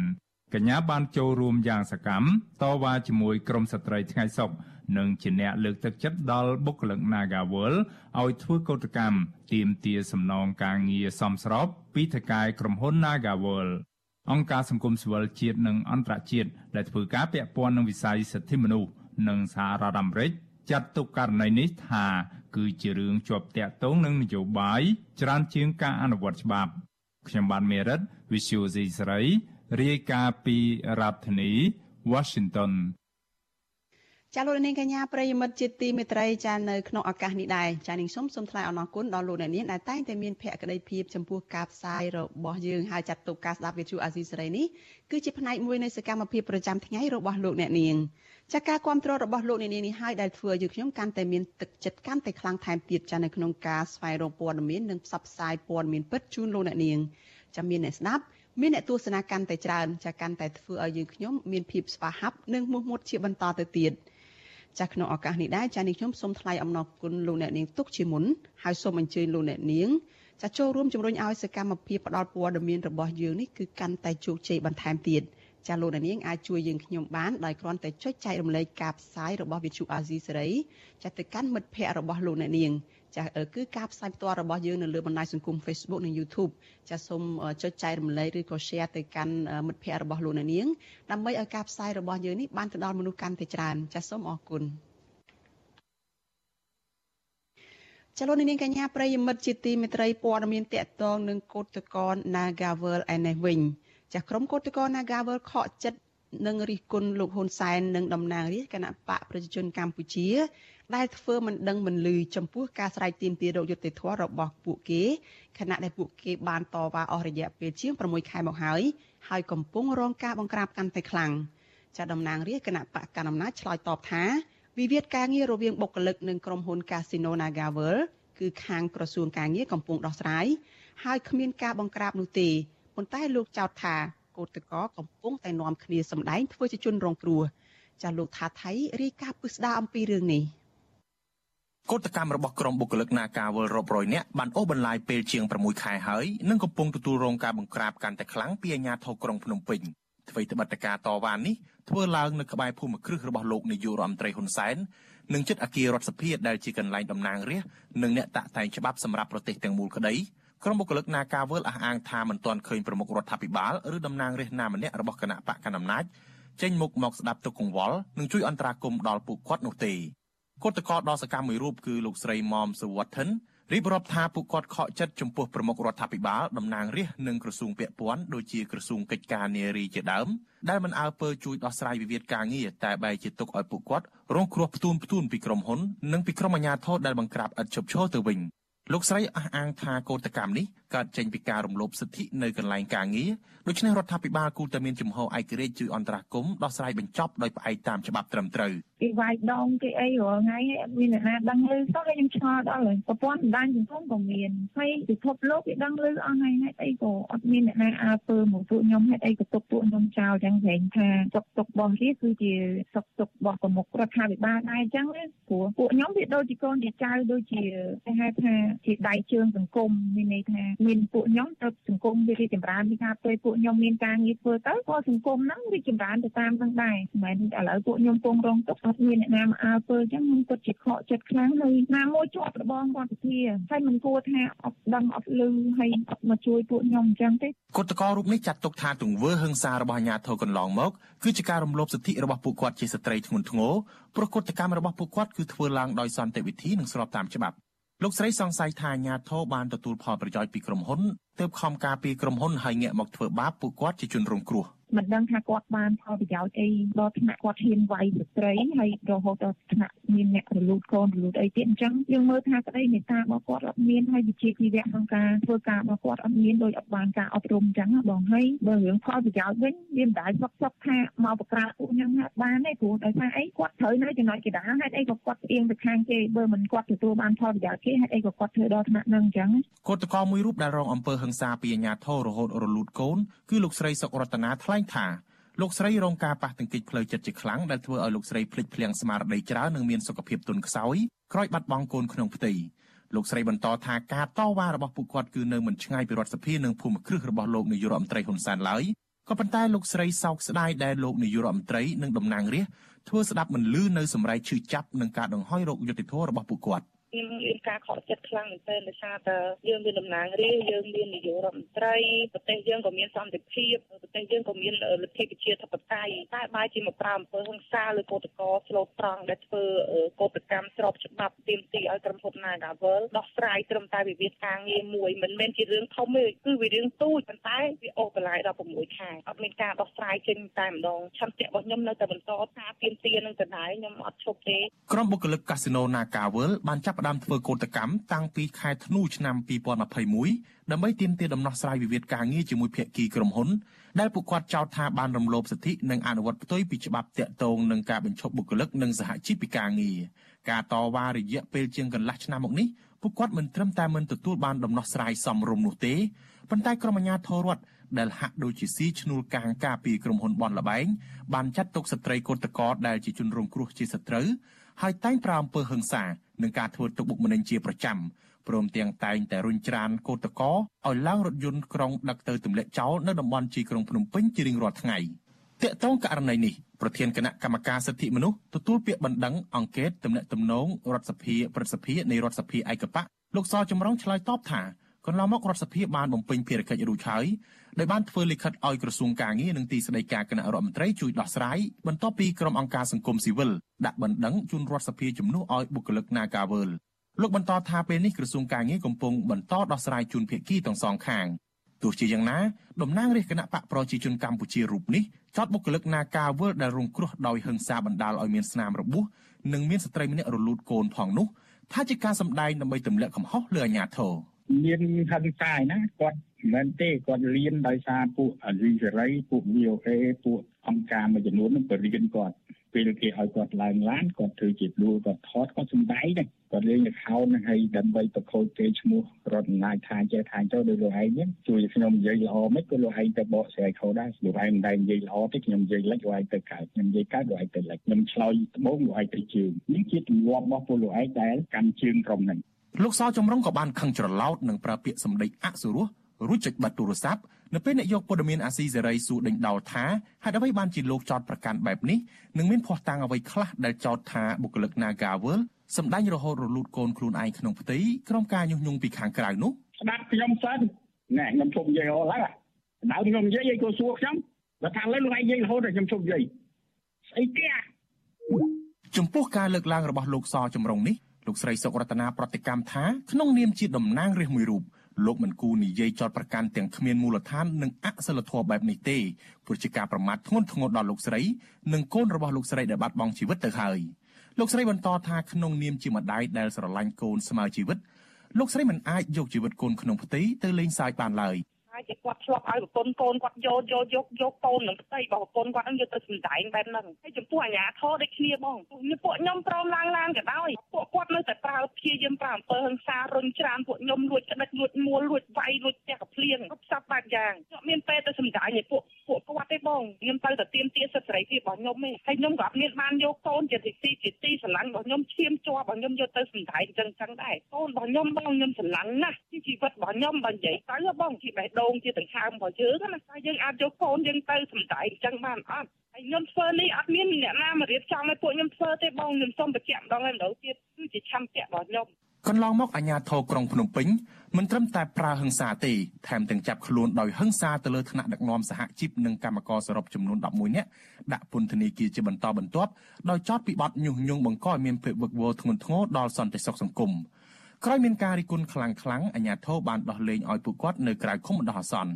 Speaker 2: កញ្ញាបានចូលរួមយ៉ាងសកម្មតវ៉ាជាមួយក្រមស្ត្រីថ្ងៃសុខនិងជាអ្នកលើកទឹកចិត្តដល់បុគ្គលិក Nagawal ឲ្យធ្វើកោតកម្មទាមទារសំណងការងារសមស្របពីថៅកែក្រុមហ៊ុន Nagawal អង្គការសង្គមស៊ីវិលជាតិនិងអន្តរជាតិដែលធ្វើការពាក់ព័ន្ធនឹងវិស័យសិទ្ធិមនុស្សនិងសហរដ្ឋអាមេរិកចាត់ទុកករណីនេះថាគឺជារឿងជាប់តាក់ទងនឹងនយោបាយច្រើនជាងការអនុវត្តច្បាប់ខ្ញុំបានមេរិត Visual C ស្រីរាយការណ៍ពីរដ្ឋធានី Washington
Speaker 4: ចាលោកនាងកញ្ញាប្រិយមិត្តជាទីមេត្រីចានៅក្នុងឱកាសនេះដែរចានាងសូមសូមថ្លែងអំណរគុណដល់លោកអ្នកនាងដែលតែងតែមានភក្ដីភាពចំពោះការផ្សាយរបស់យើងហើយចាត់ទុកការស្ដាប់វិទ្យុអាស៊ីសេរីនេះគឺជាផ្នែកមួយនៃសកម្មភាពប្រចាំថ្ងៃរបស់លោកអ្នកនាងចាការគ្រប់គ្រងរបស់លោកអ្នកនាងនេះហើយដែលធ្វើឲ្យយើងខ្ញុំកាន់តែមានទឹកចិត្តកាន់តែខ្លាំងថែមទៀតចានៅក្នុងការស្វែងរកព័ត៌មាននិងផ្សព្វផ្សាយព័ត៌មានពិតជូនលោកអ្នកនាងចាមានអ្នកស្ដាប់មានអ្នកទស្សនាកាន់តែច្រើនចាកាន់តែធ្វើឲ្យយើងខ្ញុំមានភាពស្វាហាប់និងមោះមុតជាបន្តទៅទៀត។ ចាស់ក្នុងឱកាសនេះដែរចាស់នេះខ្ញុំសូមថ្លែងអំណរគុណលោកអ្នកនាងទុកជាមុនហើយសូមអញ្ជើញលោកអ្នកនាងចាស់ចូលរួមជំរុញឲ្យសកម្មភាពផ្តល់ព័ត៌មានរបស់យើងនេះគឺកាន់តែជោគជ័យបន្ថែមទៀតចាលោកអ្នកនាងអាចជួយយើងខ្ញុំបានដោយគ្រាន់តែចុចចែករំលែកការផ្សាយរបស់វិទ្យុអាស៊ីសេរីចាទៅកាន់មិត្តភ័ក្តិរបស់លោកអ្នកនាង ចាគឺការផ្សាយផ្ទាល់របស់យើងនៅលើបណ្ដាញសង្គម Facebook និង YouTube ចាសូមចុចចែករំលែកឬក៏ Share ទៅកាន់មិត្តភ័ក្តិរបស់លោកអ្នកនាងដើម្បីឲ្យការផ្សាយរបស់យើងនេះបានទៅដល់មនុស្សកាន់តែច្រើនចាសូមអរគុណចលនានាងកញ្ញាប្រិយមិត្តជាទីមេត្រីព័ត៌មានតកតងនឹងកោតកល Nagavel ឯនេះវិញចាក្រុមកោតកល Nagavel ខកចិត្តនឹងរិះគន់លោកហ៊ុនសែននិងតំណាងរាជគណៈបកប្រជាជនកម្ពុជា ដែលធ្វើមិនដឹងមិនលឺចំពោះការស្រែកទាមទាររកយុត្តិធម៌របស់ពួកគេខណៈដែលពួកគេបានតវ៉ាអស់រយៈពេលជាង6ខែមកហើយហើយកំពុងរងការបង្ក្រាបកាន់តែខ្លាំងចាតំណាងរាជគណៈបកកណ្ដាលអំណាចឆ្លើយតបថាវិវាទការងាររវាងបុគ្គលិកនិងក្រុមហ៊ុន Casino NagaWorld គឺខាងក្រសួងការងារកំពុងដោះស្រាយហើយគ្មានការបង្ក្រាបនោះទេប៉ុន្តែលោកចោទថាកោតក្រកំពុងតែនាំគ្នាសម្ដែងធ្វើជាជនរងគ្រោះចាលោកថាថៃរាយការណ៍ពិស្ដារអំពីរឿងនេះ
Speaker 14: កោតកម្មរបស់ក្រុមបុគ្គលិកនាការវលរាប់រយនាក់បានអូសបន្លាយពេលជាង6ខែហើយនិងកំពុងទទួលរងការបង្ក្រាបកាន់តែខ្លាំងពីអាជ្ញាធរក្រុងភ្នំពេញអ្វីត្បិតតែការតវ៉ានេះធ្វើឡើងនៅក្បែរភូមិគ្រឹះរបស់លោកនាយករដ្ឋមន្ត្រីហ៊ុនសែននិងចិត្តអគាររដ្ឋសភាដែលជាកន្លែងតំណាងរាស្ត្រនិងអ្នកតាក់តែងច្បាប់សម្រាប់ប្រទេសទាំងមូលក្តីក្រុមបុគ្គលិកនាការវើលអះអាងថាមិនទាន់ឃើញប្រមុខរដ្ឋាភិបាលឬតំណាងរាស្ត្រណាម្នាក់របស់គណៈបកកណ្ដាលអំណាចចេញមុខមកស្ដាប់ទុកកង្វល់និងជួយអន្តរាគមន៍ដល់ពួកគាត់នោះទេ គឧតកោដ៏សកម្មមួយរូបគឺលោកស្រីមុំសុវត្ថិនរៀបរាប់ថាពួកគាត់ខកចិត្តចំពោះប្រមុខរដ្ឋាភិបាលតំណាងរាស្ត្រនិងក្រសួងពាក់ព័ន្ធដូចជាក្រសួងកិច្ចការនារីជាដើមដែលមិនអើពើជួយដោះស្រាយវិវាទការងារតែបែរជាទុកឲ្យពួកគាត់រងគ្រោះផ្ទួនផ្ទួនពីក្រុមហ៊ុននិងពីក្រុមអាជ្ញាធរដែលបង្ក្រាបឥតឈប់ឈរទៅវិញលោកស្រីអះអាងថាកោតកម្មនេះ កើតចេញពីការរំលោភសិទ្ធិនៅកន្លែងការងារដូច្នេះរដ្ឋាភិបាលគូតែមានជំហរឯករាជ្យជួយអន្តរាគមន៍ដោះស្រាយបញ្ចប់ដោយផ្អែកតាមច្បាប់ត្រឹមត្រូវ
Speaker 15: គេវាយដងគេអីរាល់ថ្ងៃអត់មានអ្នកណាដឹងឮសោះហើយខ្ញុំឆ្ងល់ដល់ហើយប្រព័ន្ធបណ្ដាញសង្គមក៏មានហើយពិភពលោកគេដឹងឮអស់ថ្ងៃហេតុអីក៏អត់មានអ្នកណាអើពើមកពួកខ្ញុំហេតុអីក៏ទុកពួកខ្ញុំចោលចឹងព្រេងថាសុកទុករបស់គេគឺជាសុកទុករបស់ប្រមុខរដ្ឋាភិបាលដែរអញ្ចឹងព្រោះពួកខ្ញុំវាដូចជាកូនជាចៅដូចជាគេហៅថាជាដៃជើងសង្គមមានន័យថាមានពួកខ្ញុំទៅសង្គមវារីចម្រើនពីថាពេលពួកខ្ញុំមានការងារធ្វើទៅក៏សង្គមហ្នឹងរីចម្រើនទៅតាមហ្នឹងដែរមិនមែនឥឡូវពួកខ្ញុំពងរងទុកអត់មានអ្នកណាមកអើពើអញ្ចឹងខ្ញុំគិតជាខកចិត្តខ្លាំងហើយណាមួយជាប់របងរដ្ឋាភិបាលហើយមិនគួរថាអត់ដឹងអត់លឺហើយអត់មកជួយពួកខ្ញុំអញ្ចឹងទេ
Speaker 14: គតកោរូបនេះចាត់ទុកថាទង្វើហិង្សារបស់អាជ្ញាធរកន្លងមកគឺជាការរំលោភសិទ្ធិរបស់ពួកគាត់ជាស្ត្រីធ្ងន់ធ្ងរព្រោះកតកម្មរបស់ពួកគាត់គឺធ្វើឡើងដោយសន្តិវិធីនិងស្របតាមច្បាប់ លោកស្រីសង្ស័យថាអាញាធរបានទទួលផលប្រយោជន៍ពីក្រុមហ៊ុនទើបខំការពីក្រុមហ៊ុនហើយងាកមកធ្វើបាបពួកគាត់ជាជនរងគ្រោះ។
Speaker 15: មិនដឹងថាគាត់បានផលប្រយោជន៍អីដល់ថ្នាក់គាត់ហ៊ានវាយស្ត្រីហើយរហូតដល់ថ្នាក់មានអ្នករលូតកូនរលូតអីទៀតអញ្ចឹងយើងមើលថាក្តីមេត្តារបស់គាត់អត់មានហើយវិជ្ជាជីវៈក្នុងការធ្វើការរបស់គាត់អត់មានដោយអត់បានការអប់រំអញ្ចឹងបងហើយបើរឿងផលប្រយោជន៍វិញវាមិនដែលសុកសុកថាមកបក្រាបពួកខ្ញុំហាត់បានទេព្រោះដោយសារអីគាត់ត្រូវនៅចំណុចកណ្ដាលហេតុអីក៏គាត់ស្អៀងទៅខាងគេបើមិនគាត់ទទួលបានផលប្រយោជន៍គេហេតុអីក៏គាត់ធ្វើដល់ថ្នាក់នឹងអញ្ចឹង
Speaker 14: គណៈតកមួយរូបដែលរងអំពើហិង្សាពីអាជ្ញាធររហូតរលូតកូនគឺលោកស្រីសុករតនាថ្លែងថាលោកស្រីរងការប៉ះទង្គិចផ្លូវចិត្តជាខ្លាំងដែលធ្វើឲ្យលោកស្រីភ្លេចភ្លាំងស្មារតីច្រើននិងមានសុខភាពទន់ខ្សោយក្រោយបាត់បង់កូនក្នុងផ្ទៃលោកស្រីបន្តថាការតវ៉ារបស់ពួកគាត់គឺនៅមិនឆ្ងាយពីរដ្ឋសភានិងភូមិគ្រឹះរបស់លោកនាយករដ្ឋមន្ត្រីហ៊ុនសែនឡើយក៏ប៉ុន្តែលោកស្រីសោកស្ដាយដែលលោកនាយករដ្ឋមន្ត្រីនិងតំណាងរាស្ត្រធ្វើស្ដាប់មិនលឺនៅសម្រែកឈឺចាប់នឹងការដង្ហោយរោគយុតិធធរបស់ពួកគាត់
Speaker 15: ខ្ញុំមានការខកចិត្តខ្លាំងមែនទែនដោយសារតែយើងមានតំណាងរាស្ត្រយើងមាននាយករដ្ឋមន្ត្រីប្រទេសយើងក៏មានសន្តិភាពប្រទេសយើងក៏មានលទ្ធិប្រជាធិបតេយ្យតែបែរជាមកប្រើអំពើហិង្សាលើកោតក្រស្លូតត្រង់ដែលធ្វើកោតកម្មស្របច្បាប់ទាមទារឲ្យក្រុមហ៊ុន Nagavel ដោះស្រាយត្រឹមតែវិវាទការងារមួយមិនមែនជារឿងធំទេគឺវារឿងទូចប៉ុន្តែវាអូសបន្លាយដល់6ខែអត់មានការដោះស្រាយចេញតែម្ដងឆន្ទៈរបស់ខ្ញុំនៅតែបន្តការទាមទារនឹងដដែលខ្ញុំអត់ឈប់ទេ
Speaker 14: ក្រុមបុគ្គលិកកាស៊ីណូ Nagavel បានចាប់ផ្ដើមធ្វើកោតកម្មតាំងពីខែធ្នូឆ្នាំ2021ដើម្បីទាមទារដំណោះស្រាយវិវាទការងារជាមួយភាគីក្រុមហ៊ុនដែលពួកគាត់ចោទថាបានរំលោភសិទ្ធិនិងអនុវត្តផ្ទុយពីច្បាប់តាក់ទងនឹងការបញ្ឈប់បុគ្គលិកនិងសហជីពពីការងារការតវ៉ារយៈពេលជាងកន្លះឆ្នាំមកនេះពួកគាត់មិនត្រឹមតែមិនទទួលបានដំណោះស្រាយសមរម្យនោះទេប៉ុន្តែក្រុមអាជ្ញាធររដ្ឋដែលហាក់ដូចជាស៊ីឈ្នួលកាងការពីក្រុមហ៊ុនបនលបែងបានចាត់ទុកស្ត្រីកូនតកដែលជាជនរងគ្រោះជាសត្រូវ ហើយតែងប្រើអំពើហិង្សានិងការធ្វើទុកបុកម្នេញជាប្រចាំព្រមទាំងតែងតែរុញច្រានកោតកោឲ្យឡើងរថយន្តក្រុងដឹកទៅទម្លាក់ចោលនៅតំបន់ជីក្រុងភ្នំពេញជារៀងរាល់ថ្ងៃតាក់ទងករណីនេះប្រធានគណៈកម្មការសិទ្ធិមនុស្សទទួលពាក្យបណ្ដឹងអង្កេតទំនាក់ទំនងរដ្ឋសភាប្រសិទ្ធិនៃរដ្ឋសភាឯកបៈលោកសចម្រុងឆ្លើយតបថាកន្លងមករដ្ឋសភាបានបំពេញភារកិច្ចរួចហើយ ដោយបានធ្វើលិខិតឲ្យក្រសួងកាងារនិងទីស្តីការគណៈរដ្ឋមន្ត្រីជួយដោះស្រាយបន្ទាប់ពីក្រុមអង្គការសង្គមស៊ីវិលដាក់បណ្ដឹងជូនរដ្ឋសភាជំនួសឲ្យបុគ្គលិក Nagavel លោកបន្តថាពេលនេះក្រសួងកាងារកំពុងបន្តដោះស្រាយជូនភាគីទាំងសងខាងទោះជាយ៉ាងណាតំណាងរាជគណៈបកប្រជាជនកម្ពុជារូបនេះចោទបុគ្គលិក Nagavel ដែលរងគ្រោះដោយហិង្សាបណ្ដាលឲ្យមានស្នាមរបួសនិងមានស្ត្រីម្នាក់រលូតកូនផងនោះថាជាការសម្ដែងដើម្បីទម្លាក់កំហុសលើអាជ្ញាធរ
Speaker 16: មានហិង្សាឯណាគាត់ មិនមែនទេគាត់លៀនដោយសារពួកអលីសេរីពួក VOA ពួកអង្គការមួយចំនួននឹងបរៀនគាត់ពេលគេឲ្យគាត់ឡើងឡានគាត់ធ្វើជាដួលគាត់ថតគាត់សំដែងហ្នឹងគាត់លេងនៅខោនឹងហើយដើម្បីប្រខូចគេឈ្មោះរដ្ឋអំណាចថាចេះថាចូលដោយលោកឯងហ្នឹងជួយខ្ញុំនិយាយល្អមិនក៏លោកឯងទៅបកស្រាយខុសដែរលោកឯងមិនដែរនិយាយល្អទេខ្ញុំនិយាយលិចលោកឯងទៅកើតខ្ញុំនិយាយកើតលោកឯងទៅលិចខ្ញុំឆ្លើយត្បូងលោកឯងទៅជើងនេះជាទម្លាប់របស់ពលលោកឯងដែលកាន់ជើងក្រុមហ្នឹង
Speaker 14: លោកសចម្រុងក៏បានខឹងច្រឡោតនិងប្រើពាក្យសម្ដីអសុរោះ រួចចុចបាត់ទូរស័ព្ទនៅពេលអ្នកយកព័ត៌មានអាស៊ីសេរីសួរដេញដោលថាហេតុអ្វីបានជាលោកចោតប្រកាន់បែបនេះនិងមានភ័ស្តុតាងអ្វីខ្លះដែលចោទថាបុគ្គលិក Nagawal សម្ដែងរហូតរលូតកូនខ្លួនឯងក្នុងផ្ទៃក្រុមការញុះញង់ពីខាងក្រៅនោះ
Speaker 16: ស្ដាប់ខ្ញុំសិនណែខ្ញុំជុំនិយាយអស់ហើយដៅខ្ញុំនិយាយឯងក៏សួរខ្ញុំបើថាលើលោកឯងនិយាយរហូតដល់ខ្ញុំជុំនិយាយស្អីគេ
Speaker 14: ចំពោះការលើកឡើងរបស់លោកសចម្រុងនេះលោកស្រីសុករតនាប្រតិកម្មថាក្នុងនាមជាតំណាងរាស្ត្រមួយរូប លោកមិនគូនិយាយចោតប្រកាន់ទាំងគ្មានមូលដ្ឋាននិងអសិលធម៌បែបនេះទេព្រោះជាការប្រមាថធ្ងន់ធ្ងរដល់លោកស្រីនិងកូនរបស់លោកស្រីដែលបាត់បង់ជីវិតទៅហើយលោកស្រីបន្តថាក្នុងនាមជាម្ដាយដែលស្រឡាញ់កូនស្មើជីវិតលោកស្រីមិនអាចយកជីវិតកូនក្នុងផ្ទៃទៅលេងសើចបានឡើយ
Speaker 8: ហើយជាគាត់ឆ្លប់ឲ្យប្រពន្ធកូនគាត់យកយកយកយកកូននឹងផ្ទៃរបស់ប្រពន្ធគាត់នឹងយកទៅសម្ដែងបែបហ្នឹងហើយចំពោះអាញាធរដូចគ្នាបងពួកខ្ញុំព្រមឡើងឡានក៏ដោយពួកគាត់នៅតែប្រើព្យាយាមប្រើអំពើហិង្សារុញច្រានពួកខ្ញុំលួចក្តិចលួចមួលលួចវាយលួចផ្ទះកភ្លៀងគ្រប់សពបែបយ៉ាងខ្ញុំមានពេលទៅសម្ដែងឲ្យពួកពួកគាត់ទេបងខ្ញុំទៅតែទៀមទាសិទ្ធិសេរីភាពរបស់ខ្ញុំទេហើយខ្ញុំក៏អត់មានបានយកកូនជាទីជាទីស្រឡាញ់របស់ខ្ញុំឈាមជាប់របស់ខ្ញុំយកទៅសម្ដែងចឹងចឹងដែរកូនរបស់ខ្ញុំបងខ្ញុំស្រឡាញ់ណាស់ជីវិតរបស់ខ្ញុំបើនិយាយទៅបងជាបេះដូងជាដង្ហើមរបស់យើងណាតែយើងអាចយកកូនយើងទៅសម្ដែងអញ្ចឹងបានអត់ហើយខ្ញុំធ្វើនេះអត់មានអ្នកណាមករៀបចំឲ្យពួកខ្ញុំធ្វើទេបងខ្ញុំសូមបញ្ជាក់ម្ដងហើយម្ដងទៀតគឺជាឆន្ទៈរបស់ខ្ញុំ
Speaker 14: កន្លងមកអាជ្ញាធរក្រុងភ្នំពេញមិនត្រឹមតែប្រើហិង្សាទេថែមទាំងចាប់ខ្លួនដោយហិង្សាទៅលើថ្នាក់ដឹកនាំសហជីពនិងកម្មករសរុបចំនួន11នាក់ដាក់ពន្ធនាគារជាបន្តបន្ទាប់ដោយចោទពីបទញុះញង់បង្កឲ្យមានភាពវឹកវរធ្ងន់ធ្ងរដល់សន្តិសុខសង្គម ក្រោយមានការរិះគន់ខ្លាំងៗអាជ្ញាធរបានដោះលែងឲ្យពួកគាត់នៅក្រៅឃុំបណ្ដោះអាសន្ន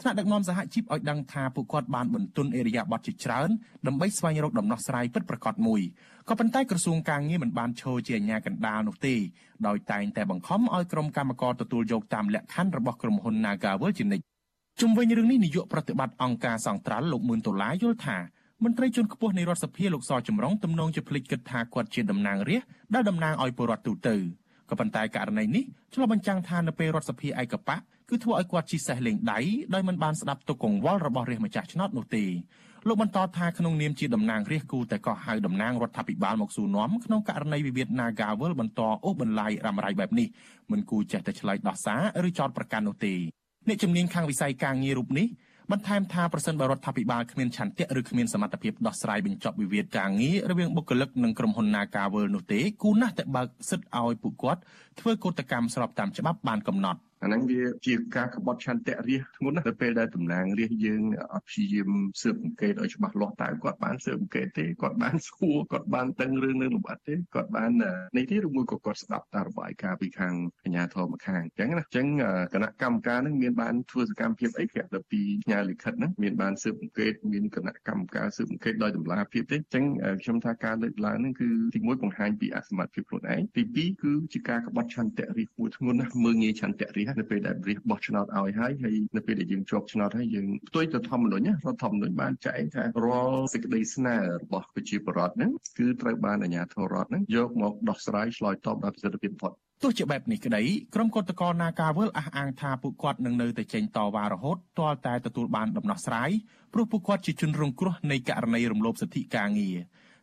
Speaker 14: ថ្នាក់ដឹកនាំសហជីពឲ្យដឹងថាពួកគាត់បានបន្ទន់អេរយាប័តជាច្រើនដើម្បីស្វែងរកដំណោះស្រាយពិតប្រាកដមួយក៏ប៉ុន្តែក្រសួងការងារមិនបានឈរជាអាជ្ញាកណ្ដាលនោះទេដោយតែងតែបង្ខំឲ្យក្រុមកម្មការទទួលយកតាមលក្ខខណ្ឌរបស់ក្រុមហ៊ុន Nagawal ជានិច្ចជុំវិញរឿងនេះនាយកប្រតិបត្តិអង្គការសង្ត្រាល់លោកមឿនដុល្លារយល់ថាមន្ត្រីជាន់ខ្ពស់នៃរដ្ឋសភាលោកសចម្រុងទំនងជាភ្លេចគិតថាគាត់ជាតំណាងរាស្ត្រដែលតំណាងឲ្យពលរដ្ឋទូទៅ ក៏ប៉ុន្តែករណីនេះឆ្លុះបញ្ចាំងថានៅពេលរដ្ឋសភាឯកបៈគឺធ្វើឲ្យគាត់ជិះសេះលេងដៃដោយមិនបានស្ដាប់ទុកកង្វល់របស់រាជម្ចាស់ឆ្នោតនោះទេលោកបន្តថាក្នុងនាមជាតំណាងរាជគូតែក៏ហៅតំណាងរដ្ឋាភិបាលមកសួរនាំក្នុងករណីវិវាទ Nagawal បន្តអូសបន្លាយរ៉ាំរ៉ៃបែបនេះមិនគូចេះតែឆ្លើយដោះសារឬចោទប្រកាន់នោះទេអ្នកជំនាញខាងវិស័យការងាររូបនេះ បន្ថែមថាប្រសិនបើរដ្ឋាភិបាលគ្មានឆន្ទៈឬគ្មានសមត្ថភាពដោះស្រាយបញ្ចប់វិវាទការងាររវាងបុគ្គលិកនិងក្រុមហ៊ុន Nagawal នោះទេគូណាស់តែបើកសិទ្ធិឲ្យពួកគាត់ធ្វើកោតកម្មស្របតាមច្បាប់បានកំណត់
Speaker 17: អាហ្នឹងវាជាការក្បត់ឆន្ទៈរាជធ្ងន់ណាស់ទៅពេលដែលតំណាងរាជយើងអត់ព្យាយាមស៊ើបអង្កេតឲ្យច្បាស់លាស់តើគាត់បានស៊ើបអង្កេតទេគាត់បានសួរគាត់បានដឹងរឿងនឹងលម្អិតទេគាត់បាននេះទេឬមួយក៏គាត់ស្ដាប់តាមរបាយការណ៍ពីខាងអាជ្ញាធរមកខាងអញ្ចឹងណាអញ្ចឹងគណៈកម្មការនឹងមានបានធ្វើសកម្មភាពអីក្រៅពីផ្ញើលិខិតហ្នឹងមានបានស៊ើបអង្កេតមានគណៈកម្មការស៊ើបអង្កេតដោយតម្លាភាពទេអញ្ចឹងខ្ញុំថាការលើកឡើងហ្នឹងគឺទីមួយបង្ហាញពីអសមត្ថភាពខ្លួនឯងទីពីរគឺជាការក្បត់ឆន្ទៈរាជមួយធ្ងន់ណាស់មើងងាយឆន្ទៈរាជនៅពេលដែលរាជបោះឆ្នោតឲ្យហើយហើយនៅពេលដែលយើងជាប់ឆ្នោតហើយយើងផ្ទុយទៅធម្មនុញ្ញរដ្ឋធម្មនុញ្ញបានចែងថារាល់សេចក្តីស្នើរបស់ប្រជាពលរដ្ឋហ្នឹងគឺត្រូវបានអាជ្ញាធររដ្ឋហ្នឹងយកមកដោះស្រាយឆ្លើយតបដោយប្រសិទ្ធភាពបំផុត
Speaker 14: ទោះជាបែបនេះក្តីក្រុមកុតកោនាការវលអះអាងថាពួកគាត់នឹងនៅតែចេញតវ៉ារហូតទាល់តែទទួលបានដំណោះស្រាយព្រោះពួកគាត់ជាជនរងគ្រោះនៃករណីរំលោភសិទ្ធិការងារ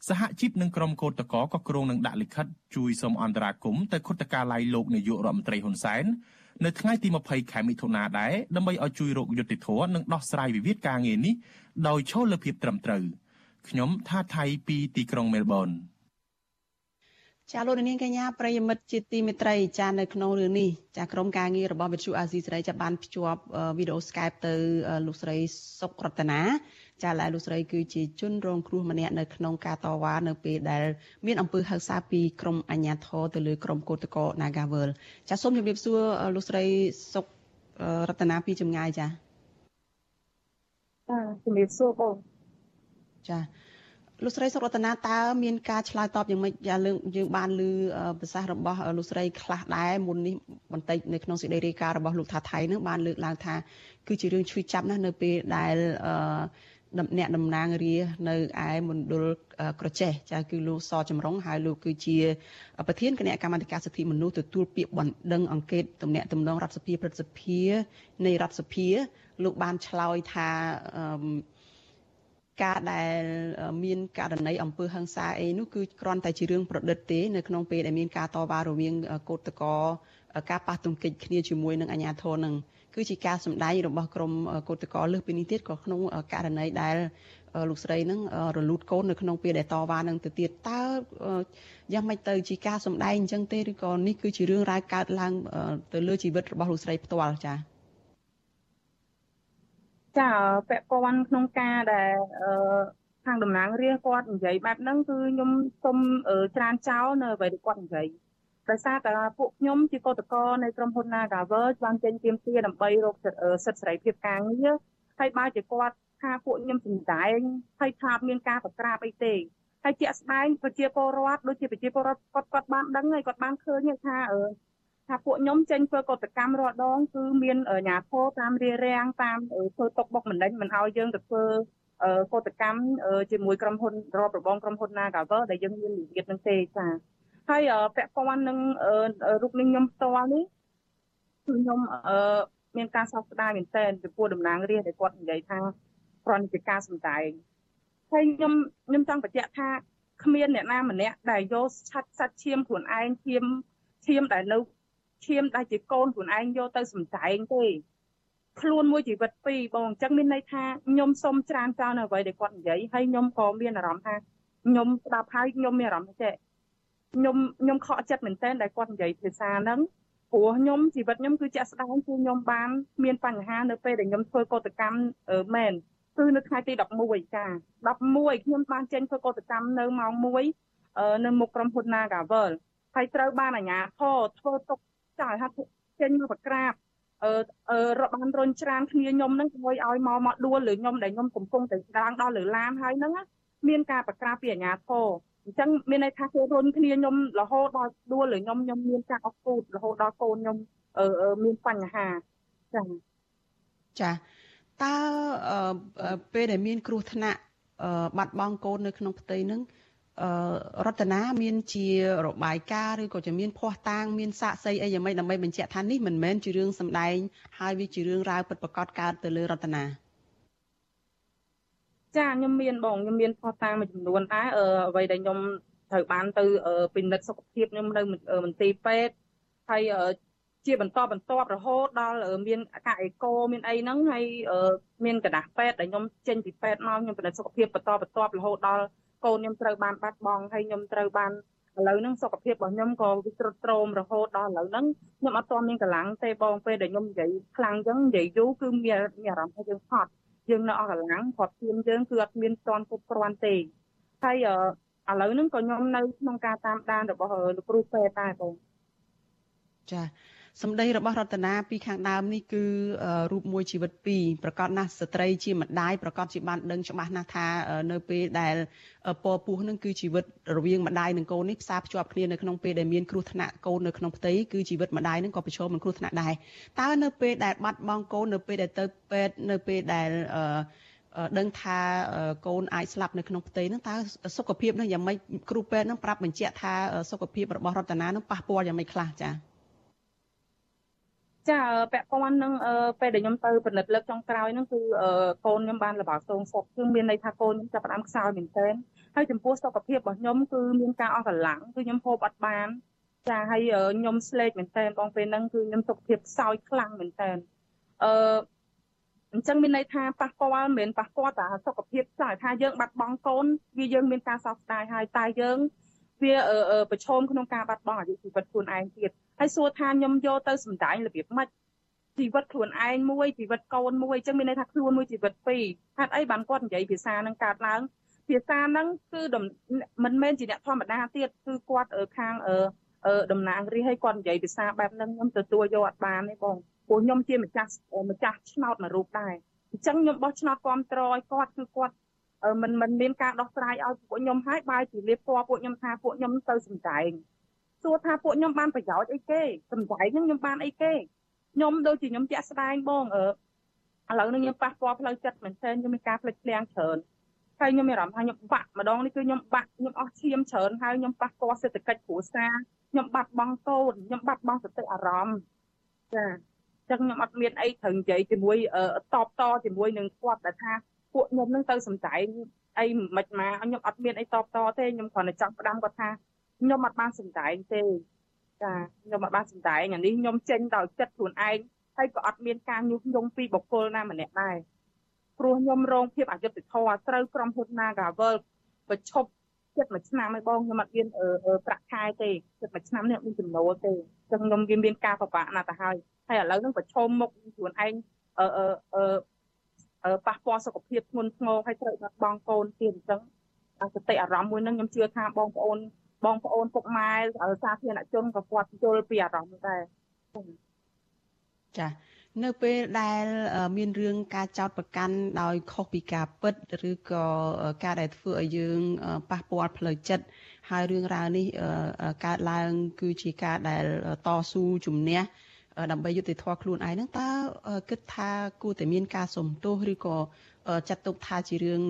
Speaker 14: សហជីពនិងក្រុមកោតកោក៏គ្រោងនឹងដាក់លិខិតជួយសុំអន្តរាគមន៍ទៅគុតកាឡៃលោកនាយករដ្ឋមន្ត្រីហ៊ុនសែន នៅថ្ងៃទី20ខែមិថុនាដែរដើម្បីឲ្យជួយរកយុត្តិធម៌និងដោះស្រាយវិវាទការងារនេះដោយឈលលើភាពត្រឹមត្រូវខ្ញុំថាថៃពីទីក្រុងមែលប៊ន
Speaker 4: ចាលោកនាងកញ្ញាប្រិយមិត្តជាទីមេត្រីចានៅក្នុងរឿងនេះចាក្រុមការងាររបស់វិទ្យុអាស៊ីសេរីចាបានភ្ជាប់វីដេអូ Skype ទៅលោកស្រីសុករតនា ចាឡើយលោកស្រីគឺជាជនរងគ្រោះម្នាក់នៅក្នុងការតវ៉ានៅពេលដែលមានអំពើហិង្សាពីក្រុមអាជ្ញាធរទៅលើក្រុមកោតក្រ Nagawal ចាសូមជម្រាបសួរលោកស្រីសុករតនាពីចម្ងាយចា
Speaker 15: ចាជម្រាបសួរបង
Speaker 4: ចាលោកស្រីសុករតនាតើមានការឆ្លើយតបយ៉ាងម៉េចយ៉ាងលើយើងបានឮប្រសាសន៍របស់លោកស្រីខ្លះដែរមុននេះបន្តិចនៅក្នុងសេចក្តីរាយការណ៍របស់លោកថាថៃនឹងបានលើកឡើងថាគឺជារឿងឈឺចាប់ណាស់នៅពេលដែល អឺអ្នកតំណាងរានៅឯមណ្ឌលក្រចេះចាគឺលោកសចម្រុងហើយលោកគឺជាប្រធានគណៈកម្មាធិការសិទ្ធិមនុស្សទទួលពាក្យបណ្ដឹងអង្កេតតំណាក់តំណងរដ្ឋសភាព្រឹទ្ធសភានៃរដ្ឋសភាលោកបានឆ្លើយថាការដែលមានករណីអំពើហិង្សាអីនោះគឺគ្រាន់តែជារឿងប្រឌិតទេនៅក្នុងពេលដែលមានការតវ៉ារវាងកោតកោការប៉ះទង្គិចគ្នាជាមួយនឹងអាជ្ញាធរនឹង គឺជាការសម្ដែងរបស់ក្រមកោតក្រលើសពីនេះទៀតក៏ក្នុងករណីដែលលោកស្រីនឹងរលូតកូននៅក្នុងពេលដែលតវ៉ានឹងទៅទៀតតើយ៉ាងម៉េចទៅជាការសម្ដែងអញ្ចឹងទេឬក៏នេះគឺជារឿងរ៉ាវកើតឡើងទៅលើជីវិតរបស់លោកស្រីផ្ទាល់ចា៎
Speaker 15: ចាពាក់ព័ន្ធក្នុងការដែល
Speaker 18: ខាងតំណាងរាស្ត្រគាត់និយាយបែបហ្នឹងគឺខ្ញុំសូមច្រានចោលនៅអ្វីដែលគាត់និយាយ ដោយសារតែពួកខ្ញុំជាកតកនៃក្រុមហ៊ុន Nagavel បានចេញទៀមទាដើម្បីរកសិទ្ធិសេរីភាពការងារហើយបើជាគាត់ថាពួកខ្ញុំសម្ដែងហើយថាមានការប្រក្រាបអីទេហើយជាក់ស្ដែងប្រជាពលរដ្ឋដូចជាប្រជាពលរដ្ឋគាត់គាត់បានដឹងហើយគាត់បានឃើញថាអឺថាពួកខ្ញុំចេញធ្វើកតកម្មរាល់ដងគឺមានអាញាធរតាមរារាំងតាមធ្វើຕົកបុកម្នេញមិនឲ្យយើងទៅធ្វើកតកម្មជាមួយក្រុមហ៊ុនរបរបងក្រុមហ៊ុន Nagavel ដែលយើងមានវិវាទនឹងទេចា ហើយពាក់ព័ន្ធនឹងរូបនេះខ្ញុំផ្ទាល់នេះគឺខ្ញុំមានការសោកស្ដាយមែនទែនចំពោះតំណាងរាស្ត្រដែលគាត់និយាយថាគ្រាន់តែការសម្ដែងហើយខ្ញុំខ្ញុំចង់បញ្ជាក់ថាគ្មានអ្នកណាម្នាក់ដែលយកឆាត់សាច់ឈាមខ្លួនឯងឈាមឈាមដែលនៅឈាមដែលជាកូនខ្លួនឯងយកទៅសម្ដែងទេខ្លួនមួយជីវិតពីរបងអញ្ចឹងមានន័យថាខ្ញុំសុំច្រានចោលនៅអ្វីដែលគាត់និយាយហើយខ្ញុំក៏មានអារម្មណ៍ថាខ្ញុំស្ដាប់ហើយខ្ញុំមានអារម្មណ៍ថាចេះ ខ្ញុំខ្ញុំខកចិត្តមែនទែនដែលគាត់និយាយភាសាហ្នឹងព្រោះខ្ញុំជីវិតខ្ញុំគឺជាក់ស្ដែងគឺខ្ញុំបានមានបញ្ហានៅពេលដែលខ្ញុំធ្វើកតកម្មមែនគឺនៅថ្ងៃទី11ចា11ខ្ញុំបានចេញធ្វើកតកម្មនៅម៉ោង1នៅមុខក្រុមហ៊ុន Nagavel ហើយត្រូវបានអាជ្ញាធរធ្វើទុកចោលថាចេញមកប្រក្រាបអឺអឺរបានរុញច្រានគ្នាខ្ញុំហ្នឹងធ្វើឲ្យមកមកដួលលើខ្ញុំដែលខ្ញុំកំពុងតែស្ដាងដល់លើឡានហើយហ្នឹងមានការប្រក្រាបពីអាជ្ញាធរ អញ្ចឹងមានន័យថាគេរុញគ្នាខ្ញុំរហូតដល់ដួលលើខ្ញុំខ្ញុំមានការអស់ពូតរហូតដល់កូនខ្ញុំអឺមានបញ្ហាចា
Speaker 4: ចាតើពេលដែលមាន គ្រោះថ្នាក់បាត់បង់កូននៅក្នុងផ្ទៃហ្នឹងរតនាមានជារបាយការណ៍ឬក៏จะមានភ័ស្តុតាងមានសាកសីអីយ៉ាងម៉េចដើម្បីបញ្ជាក់ថានេះមិនមែនជារឿងសម្ដែងហើយវាជារឿងរ៉ាវពិតប្រាកដកើតទៅលើរតនា
Speaker 18: ចាខ្ញុំមានបងខ្ញុំមានភ័ស្តុតាងមួយចំនួនដែរអ្វីដែលខ្ញុំត្រូវបានទៅពិនិត្យសុខភាពខ្ញុំនៅមន្ទីរពេទ្យហើយជាបន្តបន្ទាប់រហូតដល់មានការអេកូមានអីហ្នឹងហើយមានកដាស់ពេទ្យដែលខ្ញុំចេញពីពេទ្យមកខ្ញុំពិនិត្យសុខភាពបន្តបន្ទាប់រហូតដល់កូនខ្ញុំត្រូវបានបាត់បង់ហើយខ្ញុំត្រូវបានឥឡូវហ្នឹងសុខភាពរបស់ខ្ញុំក៏វាទ្រុឌទ្រោមរហូតដល់ឥឡូវហ្នឹងខ្ញុំអត់ទាន់មានកម្លាំងទេបងពេលដែលខ្ញុំនិយាយខ្លាំងអញ្ចឹងនិយាយយូរគឺមានមានអារម្មណ៍ថាយើងហត់ យើងនៅអស់កម្លាំងគាត់ធៀមយើងគឺអត់មានទាន់គ្រប់គ្រាន់ទេហើយឥឡូវហ្នឹងក៏ខ្ញុំនៅក្នុងការតាមដានរបស់លោកគ្រូពេទ្យដែរបង
Speaker 4: ចា សម្ដីរបស់រតនាពីខាងដើមនេះគឺរូបមួយជីវិតពីរប្រកាសណាស់ស្ត្រីជាម្ដាយប្រកាសជាបានដឹងច្បាស់ណាស់ថានៅពេលដែលពរពោះនឹងគឺជីវិតរវាងម្ដាយនិងកូននេះផ្សារភ្ជាប់គ្នានៅក្នុងពេលដែលមានគ្រោះថ្នាក់កូននៅក្នុងផ្ទៃគឺជីវិតម្ដាយនឹងក៏ប្រឈមនឹងគ្រោះថ្នាក់ដែរតើនៅពេលដែលបាត់បង់កូននៅពេលដែលទៅពេទ្យនៅពេលដែលដឹងថាកូនអាចស្លាប់នៅក្នុងផ្ទៃហ្នឹងតើសុខភាពនឹងយ៉ាងម៉េចគ្រូពេទ្យនឹងប្រាប់បញ្ជាក់ថាសុខភាពរបស់រតនានឹងប៉ះពាល់យ៉ាងម៉េចខ្លះចា៎
Speaker 18: ចាពាក់ព័ន្ធនឹងពេលដែលខ្ញុំទៅពិនិត្យលើកចុងក្រោយហ្នឹងគឺកូនខ្ញុំបានលបាសងសុខគឺមានន័យថាកូនខ្ញុំចាប់ផ្ដើមខ្សោយមែនទែនហើយចំពោះសុខភាពរបស់ខ្ញុំគឺមានការអស់កម្លាំងគឺខ្ញុំហូបអត់បានចាហើយខ្ញុំស្លេកមែនទែនបងពេលហ្នឹងគឺខ្ញុំសុខភាពខ្សោយខ្លាំងមែនទែនអឺអញ្ចឹងមានន័យថាប៉ះពាល់មិនមែនប៉ះពាល់តែសុខភាពចាថាយើងបាត់បង់កូនវាយើងមានការសោកស្ដាយហើយតែយើង វាប្រឈមក្នុងការបាត់បង់អាយុជីវិតខ្លួនឯងទៀតហើយសួរថាខ្ញុំយកទៅសម្ដែងរបៀបម៉េចជីវិតខ្លួនឯងមួយជីវិតកូនមួយអញ្ចឹងមានន័យថាខ្លួនមួយជីវិតពីរហេតុអីបានគាត់និយាយភាសានឹងកើតឡើងភាសាហ្នឹងគឺមិនមែនជាអ្នកធម្មតាទៀតគឺគាត់ខាងតំណាងរាជឲ្យគាត់និយាយភាសាបែបហ្នឹងខ្ញុំទទួលយកអត់បានទេបងព្រោះខ្ញុំជាម្ចាស់ម្ចាស់ឆ្នោតមួយរូបដែរអញ្ចឹងខ្ញុំបោះឆ្នោតគ្រប់ត្រឲ្យគាត់គឺគាត់ មិនមិនមានការដោះស្រាយឲ្យពួកខ្ញុំហើយបែរជាលៀបពណ៌ពួកខ្ញុំថាពួកខ្ញុំទៅសម្ដែងសួរថាពួកខ្ញុំបានប្រយោជន៍អីគេសម្ដែងហ្នឹងខ្ញុំបានអីគេខ្ញុំដូចជាខ្ញុំជាក់ស្ដែងបងអឺឥឡូវនេះខ្ញុំប៉ះពាល់ផ្លូវចិត្តមែនទែនខ្ញុំមានការផ្លិចផ្លាំងច្រើនហើយខ្ញុំមានអារម្មណ៍ថាខ្ញុំបាក់ម្ដងនេះគឺខ្ញុំបាក់ខ្ញុំអស់ឈាមច្រើនហើយខ្ញុំប៉ះពាល់សេដ្ឋកិច្ចគ្រួសារខ្ញុំបាត់បង់កូនខ្ញុំបាត់បង់សតិអារម្មណ៍ចាចឹងខ្ញុំអត់មានអីត្រូវនិយាយជាមួយតបតជាមួយនឹងគាត់ដែលថា ពួកខ្ញុំនឹងទៅសំដែងអីមិនមកខ្ញុំអត់មានអីតបតទេខ្ញុំគ្រាន់តែចង់ផ្ដាំគាត់ថាខ្ញុំអត់បានសំដែងទេចាខ្ញុំអត់បានសំដែងអានេះខ្ញុំចេញដោយចិត្តខ្លួនឯងហើយក៏អត់មានការញុះញង់ពីបុគ្គលណាម្នាក់ដែរព្រោះខ្ញុំរងភាពអយុត្តិធម៌ត្រូវក្រុមហ៊ុន Nagavel ប្រឈប់ចិត្តមួយឆ្នាំហើយបងខ្ញុំអត់មានប្រាក់ខែទេចិត្តមួយឆ្នាំនេះអត់មានចំណូលទេចឹងខ្ញុំវាមានការពិបាកណាស់ទៅហើយហើយឥឡូវនឹងប្រឈមមុខខ្លួនឯងអឺអឺ ប៉ះពាល់សុខភាពធ្ងន់ធ្ងរហើយត្រូវបាត់បង់កូនទៀតអញ្ចឹងសតិអារម្មណ៍មួយហ្នឹងខ្ញុំជឿថាបងប្អូនបងប្អូនពុកម៉ែសាធារណជនក៏គាត់យល់ពីអារម្មណ៍ដែរ
Speaker 4: ចានៅពេលដែលមានរឿងការចោតប្រកាន់ដោយខុសពីការពិតឬក៏ការដែលធ្វើឲ្យយើងប៉ះពាល់ផ្លូវចិត្តហើយរឿងរ៉ាវនេះកើតឡើង គឺជាការដែលតស៊ូជំនះ ដើម្បីយុត្តិធម៌ខ្លួនឯងហ្នឹងតើគិតថាគួរតែមានការសំទោសឬក៏ចាត់ទុកថាជារឿង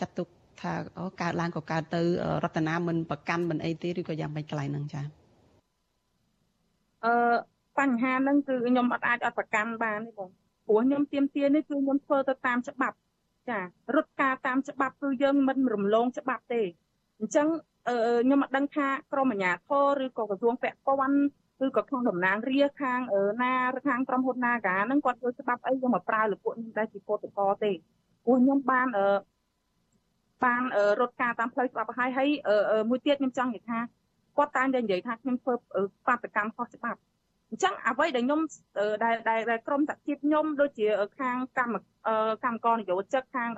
Speaker 4: ចាត់ទុកថាកើតឡើងក៏កើតទៅរតនាមិនប្រកាន់មិនអីទេឬក៏យ៉ាងម៉េចកន្លែងហ្នឹងចា
Speaker 18: អឺបញ្ហាហ្នឹងគឺខ្ញុំអត់អាចអត់ប្រកាន់បានទេបងព្រោះខ្ញុំទៀមទានេះគឺខ្ញុំធ្វើទៅតាមច្បាប់ ចារត់ការតាមច្បាប់គឺយើងមិនរំលងច្បាប់ទេអញ្ចឹងខ្ញុំអត់ដឹងថាក្រមអាជ្ញាធរឬក៏ក្រសួងពាក់ព័ន្ធ ឬក៏ខាងតំណាងរាខាងណាខាងក្រុមហ៊ុន Naga ហ្នឹងគាត់ធ្វើច្បាប់អីយកមកប្រើលើពួកខ្ញុំដែរជាកោតកោទេព្រោះខ្ញុំបានអឺបានរត់ការតាមផ្លូវច្បាប់ហើយហើយមួយទៀតខ្ញុំចង់និយាយថាគាត់តែងតែនិយាយថាខ្ញុំធ្វើបាតកម្មខុសច្បាប់អញ្ចឹងអ្វីដែលខ្ញុំដែលដែលក្រុមតាជីពខ្ញុំដូចជាខាងកម្មកម្មករនយោជិកខាង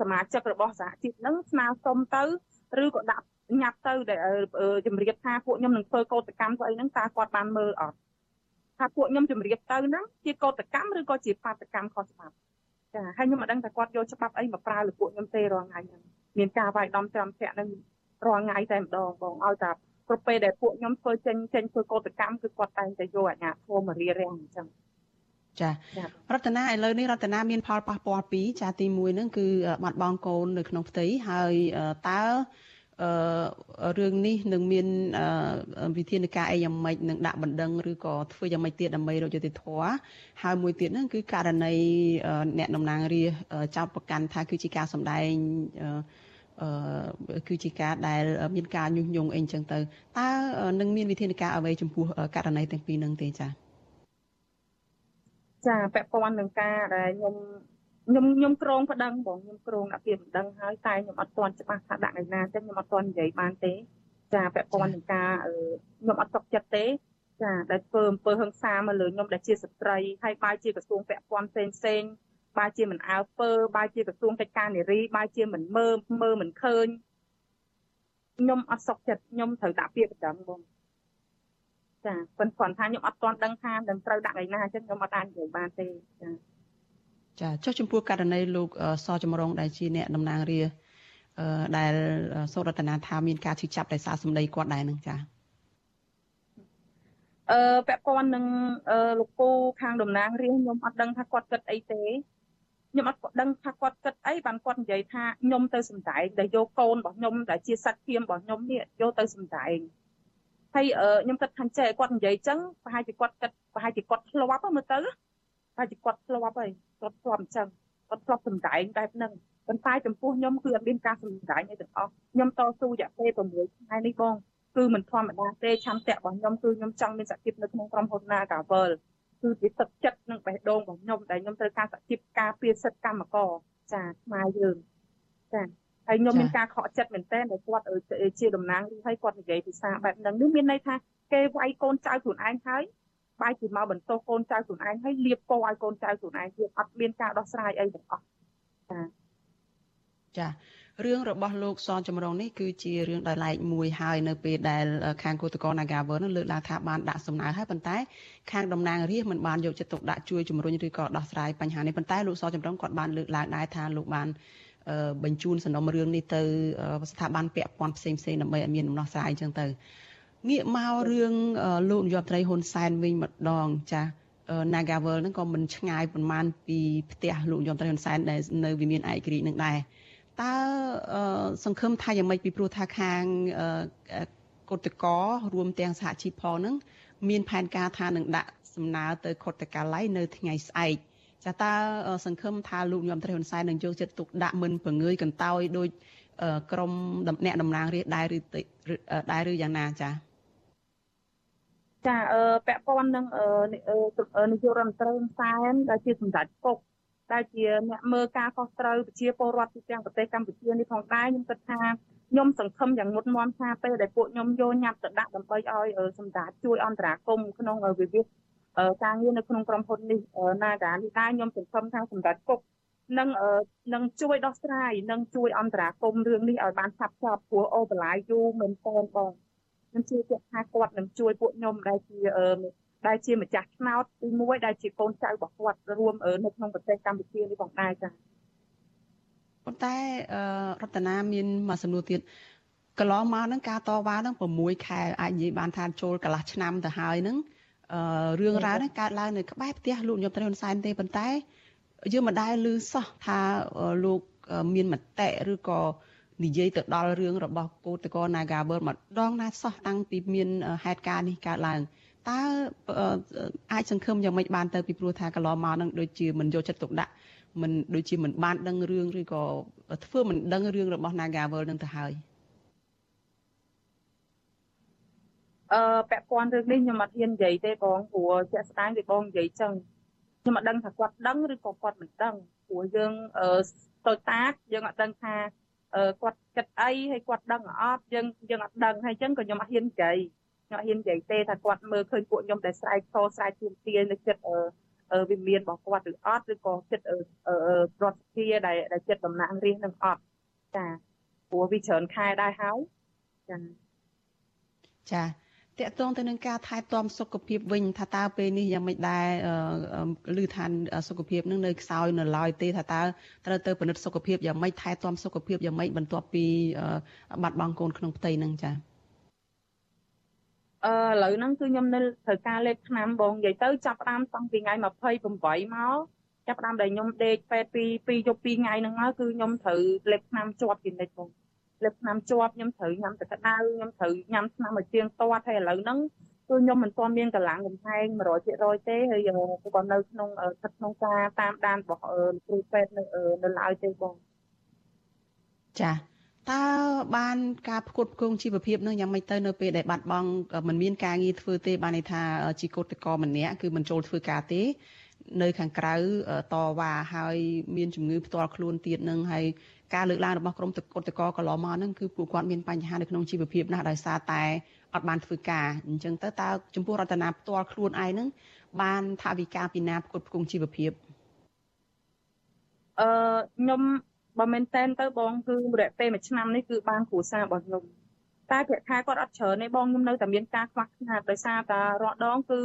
Speaker 18: សមាជិករបស់សហជីពហ្នឹងស្នើសុំទៅឬក៏ដាក់ ញ៉ាប់ទៅដែលជំរាបថាពួកខ្ញុំនឹងធ្វើកោតកម្មស្អីហ្នឹងតើគាត់បានមើលអត់ថាពួកខ្ញុំជំរាបទៅហ្នឹងជាកោតកម្មឬក៏ជាបាតកម្មខុសច្បាប់ចាហើយខ្ញុំមិនដឹងថាគាត់យកច្បាប់អីមកប្រើលើពួកខ្ញុំទេរាល់ថ្ងៃហ្នឹងមានការវាយដំច្រាំធាក់ហ្នឹងរាល់ថ្ងៃតែម្ដងបងឲ្យតែគ្រប់ពេលដែលពួកខ្ញុំធ្វើចេញចេញធ្វើកោតកម្មគឺគាត់តែងតែយកអាជ្ញាធរមករៀបរៀងអញ្ចឹង
Speaker 4: ចារតនាឥឡូវនេះរតនាមានផលប៉ះពាល់ពីរចាទី1ហ្នឹងគឺបាត់បង់កូននៅក្នុងផ្ទៃហើយតើអឺ រឿងនេះនឹងមានវិធានការអីយ៉ាងម៉េចនឹងដាក់បណ្ដឹងឬក៏ធ្វើយ៉ាងម៉េចទៀតដើម្បីរកយុត្តិធម៌ហើយមួយទៀតហ្នឹងគឺករណីអ្នកតំណាងរាចោតប្រកាន់ថាគឺជាការសម្ដែងអឺគឺជាការដែលមានការញុះញង់អីចឹងទៅតើនឹងមានវិធានការអ្វីចំពោះករណីទាំងពីរនឹងទេចា៎
Speaker 18: ចាពាក់ព័ន្ធនឹងការដែលខ្ញុំ ខ្ញុំខ្ញុំក្រងប្តឹងបងខ្ញុំក្រងដាក់ពាក្យប្តឹងហើយតែខ្ញុំអត់ទាន់ច្បាស់ថាដាក់ឯណាចឹងខ្ញុំអត់ទាន់និយាយបានទេចាពាក់ព័ន្ធនឹងការខ្ញុំអត់ទុកចិត្តទេចាដែលធ្វើអំពើហិង្សាមកលើខ្ញុំដែលជាស្ត្រីហើយបាយជាក្រសួងពាក់ព័ន្ធផ្សេងផ្សេងបាយជាមិនអើពើបាយជាក្រសួងកិច្ចការនារីបាយជាមិនមើលមើលមិនឃើញខ្ញុំអត់សុខចិត្តខ្ញុំត្រូវដាក់ពាក្យប្តឹងបងចាប៉ុន្តែគាត់ថាខ្ញុំអត់ទាន់ដឹងថានឹងត្រូវដាក់ឯណាអញ្ចឹងខ្ញុំអត់អាចនិយាយបានទេចា
Speaker 4: ចាចុះចំពោះករណីលោកសចម្រងដែលជាអ្នកតំណាងរាដែលសូរតនាថាមានការឈឺចាប់ដោយសារសម្ដីគាត់ដែរនឹងចា
Speaker 18: អឺពាក់ព័ន្ធនឹងលោកពូខាងតំណាងរាជខ្ញុំអត់ដឹងថាគាត់គិតអីទេខ្ញុំអត់ដឹងថាគាត់គិតអីបានគាត់និយាយថាខ្ញុំទៅសំដែងដែលយកកូនរបស់ខ្ញុំដែលជាសាច់ធៀមរបស់ខ្ញុំនេះយកទៅសំដែងហើយខ្ញុំគិតថាចេះគាត់និយាយចឹងប្រហែលជាគាត់គិតប្រហែលជាគាត់ធ្លាប់មើលទៅប្រហែលជាគាត់ធ្លាប់ហើយ គាត់ធ្លាប់អញ្ចឹងគាត់ធ្លាប់សំដែងបែបហ្នឹងប៉ុន្តែចំពោះខ្ញុំគឺអត់មានការសំដែងអីទាំងអស់ខ្ញុំតស៊ូរយៈពេល6ថ្ងៃនេះបងគឺមិនធម្មតាទេឆន្ទៈរបស់ខ្ញុំគឺខ្ញុំចង់មានសក្តិភាពនៅក្នុងក្រុមហ៊ុន Nagavel គឺជាទឹកចិត្តនិងបេះដូងរបស់ខ្ញុំដែលខ្ញុំត្រូវការសក្តិភាពការពារសិទ្ធិកម្មករចាខ្មែរយើងចាហើយខ្ញុំមានការខកចិត្តមែនទែនដែលគាត់ជាតំណាងឬឲ្យគាត់និយាយភាសាបែបហ្នឹងនេះមានន័យថាគេវាយកូនចៅខ្លួនឯងហើយ បែរជាមកបន្ទោសកូនចៅខ្លួនឯងហើយលៀបពណ៌ឲ្យកូនចៅខ្លួនឯងទៀតអត់មានការដោះស្រាយអីទាំងអស់ចា
Speaker 4: ចារឿងរបស់លោកសនចម្រុងនេះគឺជារឿងដោយឡែកមួយហើយនៅពេលដែលខាងគឧតកោ Nagaver នឹងលើកឡើងថាបានដាក់សំណើហើយប៉ុន្តែខាងតំណាងរាស្ត្រមិនបានយកចិត្តទុកដាក់ជួយជំរុញឬក៏ដោះស្រាយបញ្ហានេះប៉ុន្តែលោកសនចម្រុងគាត់បានលើកឡើងដែរថាលោកបានបញ្ជូនសំណុំរឿងនេះទៅស្ថាប័នពាក់ព័ន្ធផ្សេងៗដើម្បីឲ្យមានដំណោះស្រាយអញ្ចឹងទៅ ងាកមករឿងលោកនាយកត្រីហ៊ុនសែនវិញម្ដងចា Nagavel ហ្នឹងក៏មិនឆ្ងាយប្រហែលពីផ្ទះលោកនាយកត្រីហ៊ុនសែនដែលនៅវិមានឯករាជ្យនឹងដែរតើសង្ឃឹមថាយ៉ាងម៉េចពីព្រោះថាខាងកុតកោរួមទាំងសហជីពផងហ្នឹងមានផែនការថានឹងដាក់សំណើទៅខុទ្ទកាល័យនៅថ្ងៃស្អែកចាតើសង្ឃឹមថាលោកញោមត្រីហ៊ុនសែននឹងយកចិត្តទុកដាក់មិនប្រងើយកន្តើយដោយក្រមអ្នកតំណាងរាស្ត្រដែរឬដែរឬយ៉ាងណាចា
Speaker 18: ចាអឺពាក់ព័ន្ធនឹងនាយករដ្ឋមន្ត្រីហ៊ុនសែនដែលជាសម្ដេចពុកដែលជាអ្នកមើលការខុសត្រូវប្រជាពលរដ្ឋទូទាំងប្រទេសកម្ពុជានេះផងដែរខ្ញុំគិតថាខ្ញុំសង្ឃឹមយ៉ាងមុតមមថាពេលដែលពួកខ្ញុំយកញ៉ាត់ទៅដាក់ដើម្បីឲ្យសម្ដេចជួយអន្តរាគមក្នុងវិវាទការងារនៅក្នុងក្រុមហ៊ុននេះណាកានេះដែរខ្ញុំសង្ឃឹមថាសម្ដេចគុកនឹងនឹងជួយដោះស្រាយនិងជួយអន្តរាគមន៍រឿងនេះឲ្យបានឆាប់ឆាប់ព្រោះអូបន្លាយយូរមែនតើបង ខ្ញុំជឿជាក់ថាគាត់នឹងជួយពួកខ្ញុំដែលជាដែលជាម្ចាស់ឆ្នោតទី1ដែលជាកូនចៅរបស់គាត់រួមនៅក្នុងប្រទេសកម្ពុជានេះផងដែរចា៎
Speaker 4: ប៉ុន្តែរតនាមានមួយសំណួរទៀតកន្លងមកហ្នឹងការតវ៉ាហ្នឹង6ខែអាចនិយាយបានថាចូលកន្លះឆ្នាំទៅហើយហ្នឹងអឺរឿងរ៉ាវហ្នឹងកើតឡើងនៅក្បែរផ្ទះលោកញោមត្រីហ៊ុនសែនទេប៉ុន្តែយើងមិនដែលឮសោះថាលោកមានមតិឬក៏ និយាយទៅដល់រឿងរបស់គឧតកោ Nagawal ម្ដងណាសោះតាំងពីមានហេតុការណ៍នេះកើតឡើងតើអាចសង្ឃឹមយ៉ាងម៉េចបានទៅពីព្រោះថាកន្លងមកនឹងដូចជាមិនយកចិត្តទុកដាក់មិនដូចជាមិនបានដឹងរឿងឬក៏ធ្វើមិនដឹងរឿងរបស់ Nagawal នឹងទៅហើយ
Speaker 18: អឺពាក់ព័ន្ធរឿងនេះខ្ញុំអត់ហ៊ាននិយាយទេបងព្រោះជាក់ស្ដែងវាបងនិយាយចឹងខ្ញុំអត់ដឹងថាគាត់ដឹងឬក៏គាត់មិនដឹងព្រោះយើងអឺតូចតាចយើងអត់ដឹងថាអឺ គាត់គិតអីហើយគាត់ដឹងអត់យើងយើងអត់ដឹងហើយចឹងក៏ខ្ញុំអត់ហ៊ាននិយាយខ្ញុំអត់ហ៊ាននិយាយទេថាគាត់មើលឃើញពួកខ្ញុំតែស្រែកខស្រែកទាមទារនៅចិត្តអឺវិមានរបស់គាត់ឬអត់ឬក៏ចិត្តប្រតិភិដែលដែលចិត្តតំណាងរាស្ត្រនឹងអត់ចាព្រោះវាច្រើនខែដែរហើយចា
Speaker 4: ចា តកតងទៅនឹងការថែទាំសុខភាពវិញថាតើពេលនេះយ៉ាងម៉េចដែរឮថាសុខភាពនឹងនៅខ្សោយនៅឡើយទេថាតើត្រូវទៅពិនិត្យសុខភាពយ៉ាងម៉េចថែទាំសុខភាពយ៉ាងម៉េចបន្ទាប់ពីបាត់បង់កូនក្នុងផ្ទៃនឹងចា
Speaker 18: អឺឥឡូវហ្នឹងគឺខ្ញុំនៅត្រូវការលេខឆ្នាំបងនិយាយទៅចាប់ផ្ដើមតាំងពីថ្ងៃ28មកចាប់ផ្ដើមដែលខ្ញុំដេកពេទ្យពីពីយប់2ថ្ងៃហ្នឹងមកគឺខ្ញុំត្រូវលេខឆ្នាំជាប់ពីនិចបង លើកឆ្នាំជាប់ខ្ញុំត្រូវញ៉ាំទឹកក្តៅខ្ញុំត្រូវញ៉ាំឆ្នាំឲ្យទៀងទាត់ហើយឥឡូវហ្នឹងគឺខ្ញុំមិនទាន់មានកម្លាំងកំហែង100%ទេហើយក៏នៅក្នុងស្ថិតក្នុងការតាមដានរបស់គ្រូពេទ្យនៅនៅឡើយទេបង
Speaker 4: ចាតើបានការផ្គត់ផ្គង់ជីវភាពនឹងយ៉ាងម៉េចទៅនៅពេលដែលបាត់បង់មិនមានការងារធ្វើទេបានន័យថាជីកូតកម្នាក់គឺមិនចូលធ្វើការទេនៅខាងក្រៅតវ៉ាហើយមានជំងឺផ្ទាល់ខ្លួនទៀតនឹងហើយ ការលើកឡើងរបស់ក្រមកុតកកន្លងមកហ្នឹងគឺពួកគាត់មានបញ្ហានៅក្នុងជីវភាពណាស់ដោយសារតែអត់បានធ្វើការអញ្ចឹងទៅតើចំពោះរដ្ឋាភិបាលផ្ទាល់ខ្លួនឯងហ្នឹងបានថាវិការពីណាផ្គត់ផ្គង់ជីវភាព
Speaker 18: អឺខ្ញុំបើមែនតែនទៅបងគឺរយៈពេលមួយឆ្នាំនេះគឺបានគ្រួសាររបស់ខ្ញុំតែប្រាក់ខែគាត់អត់ច្រើនទេបងខ្ញុំនៅតែមានការខ្វះខាតដោយសារតែរាល់ដងគឺ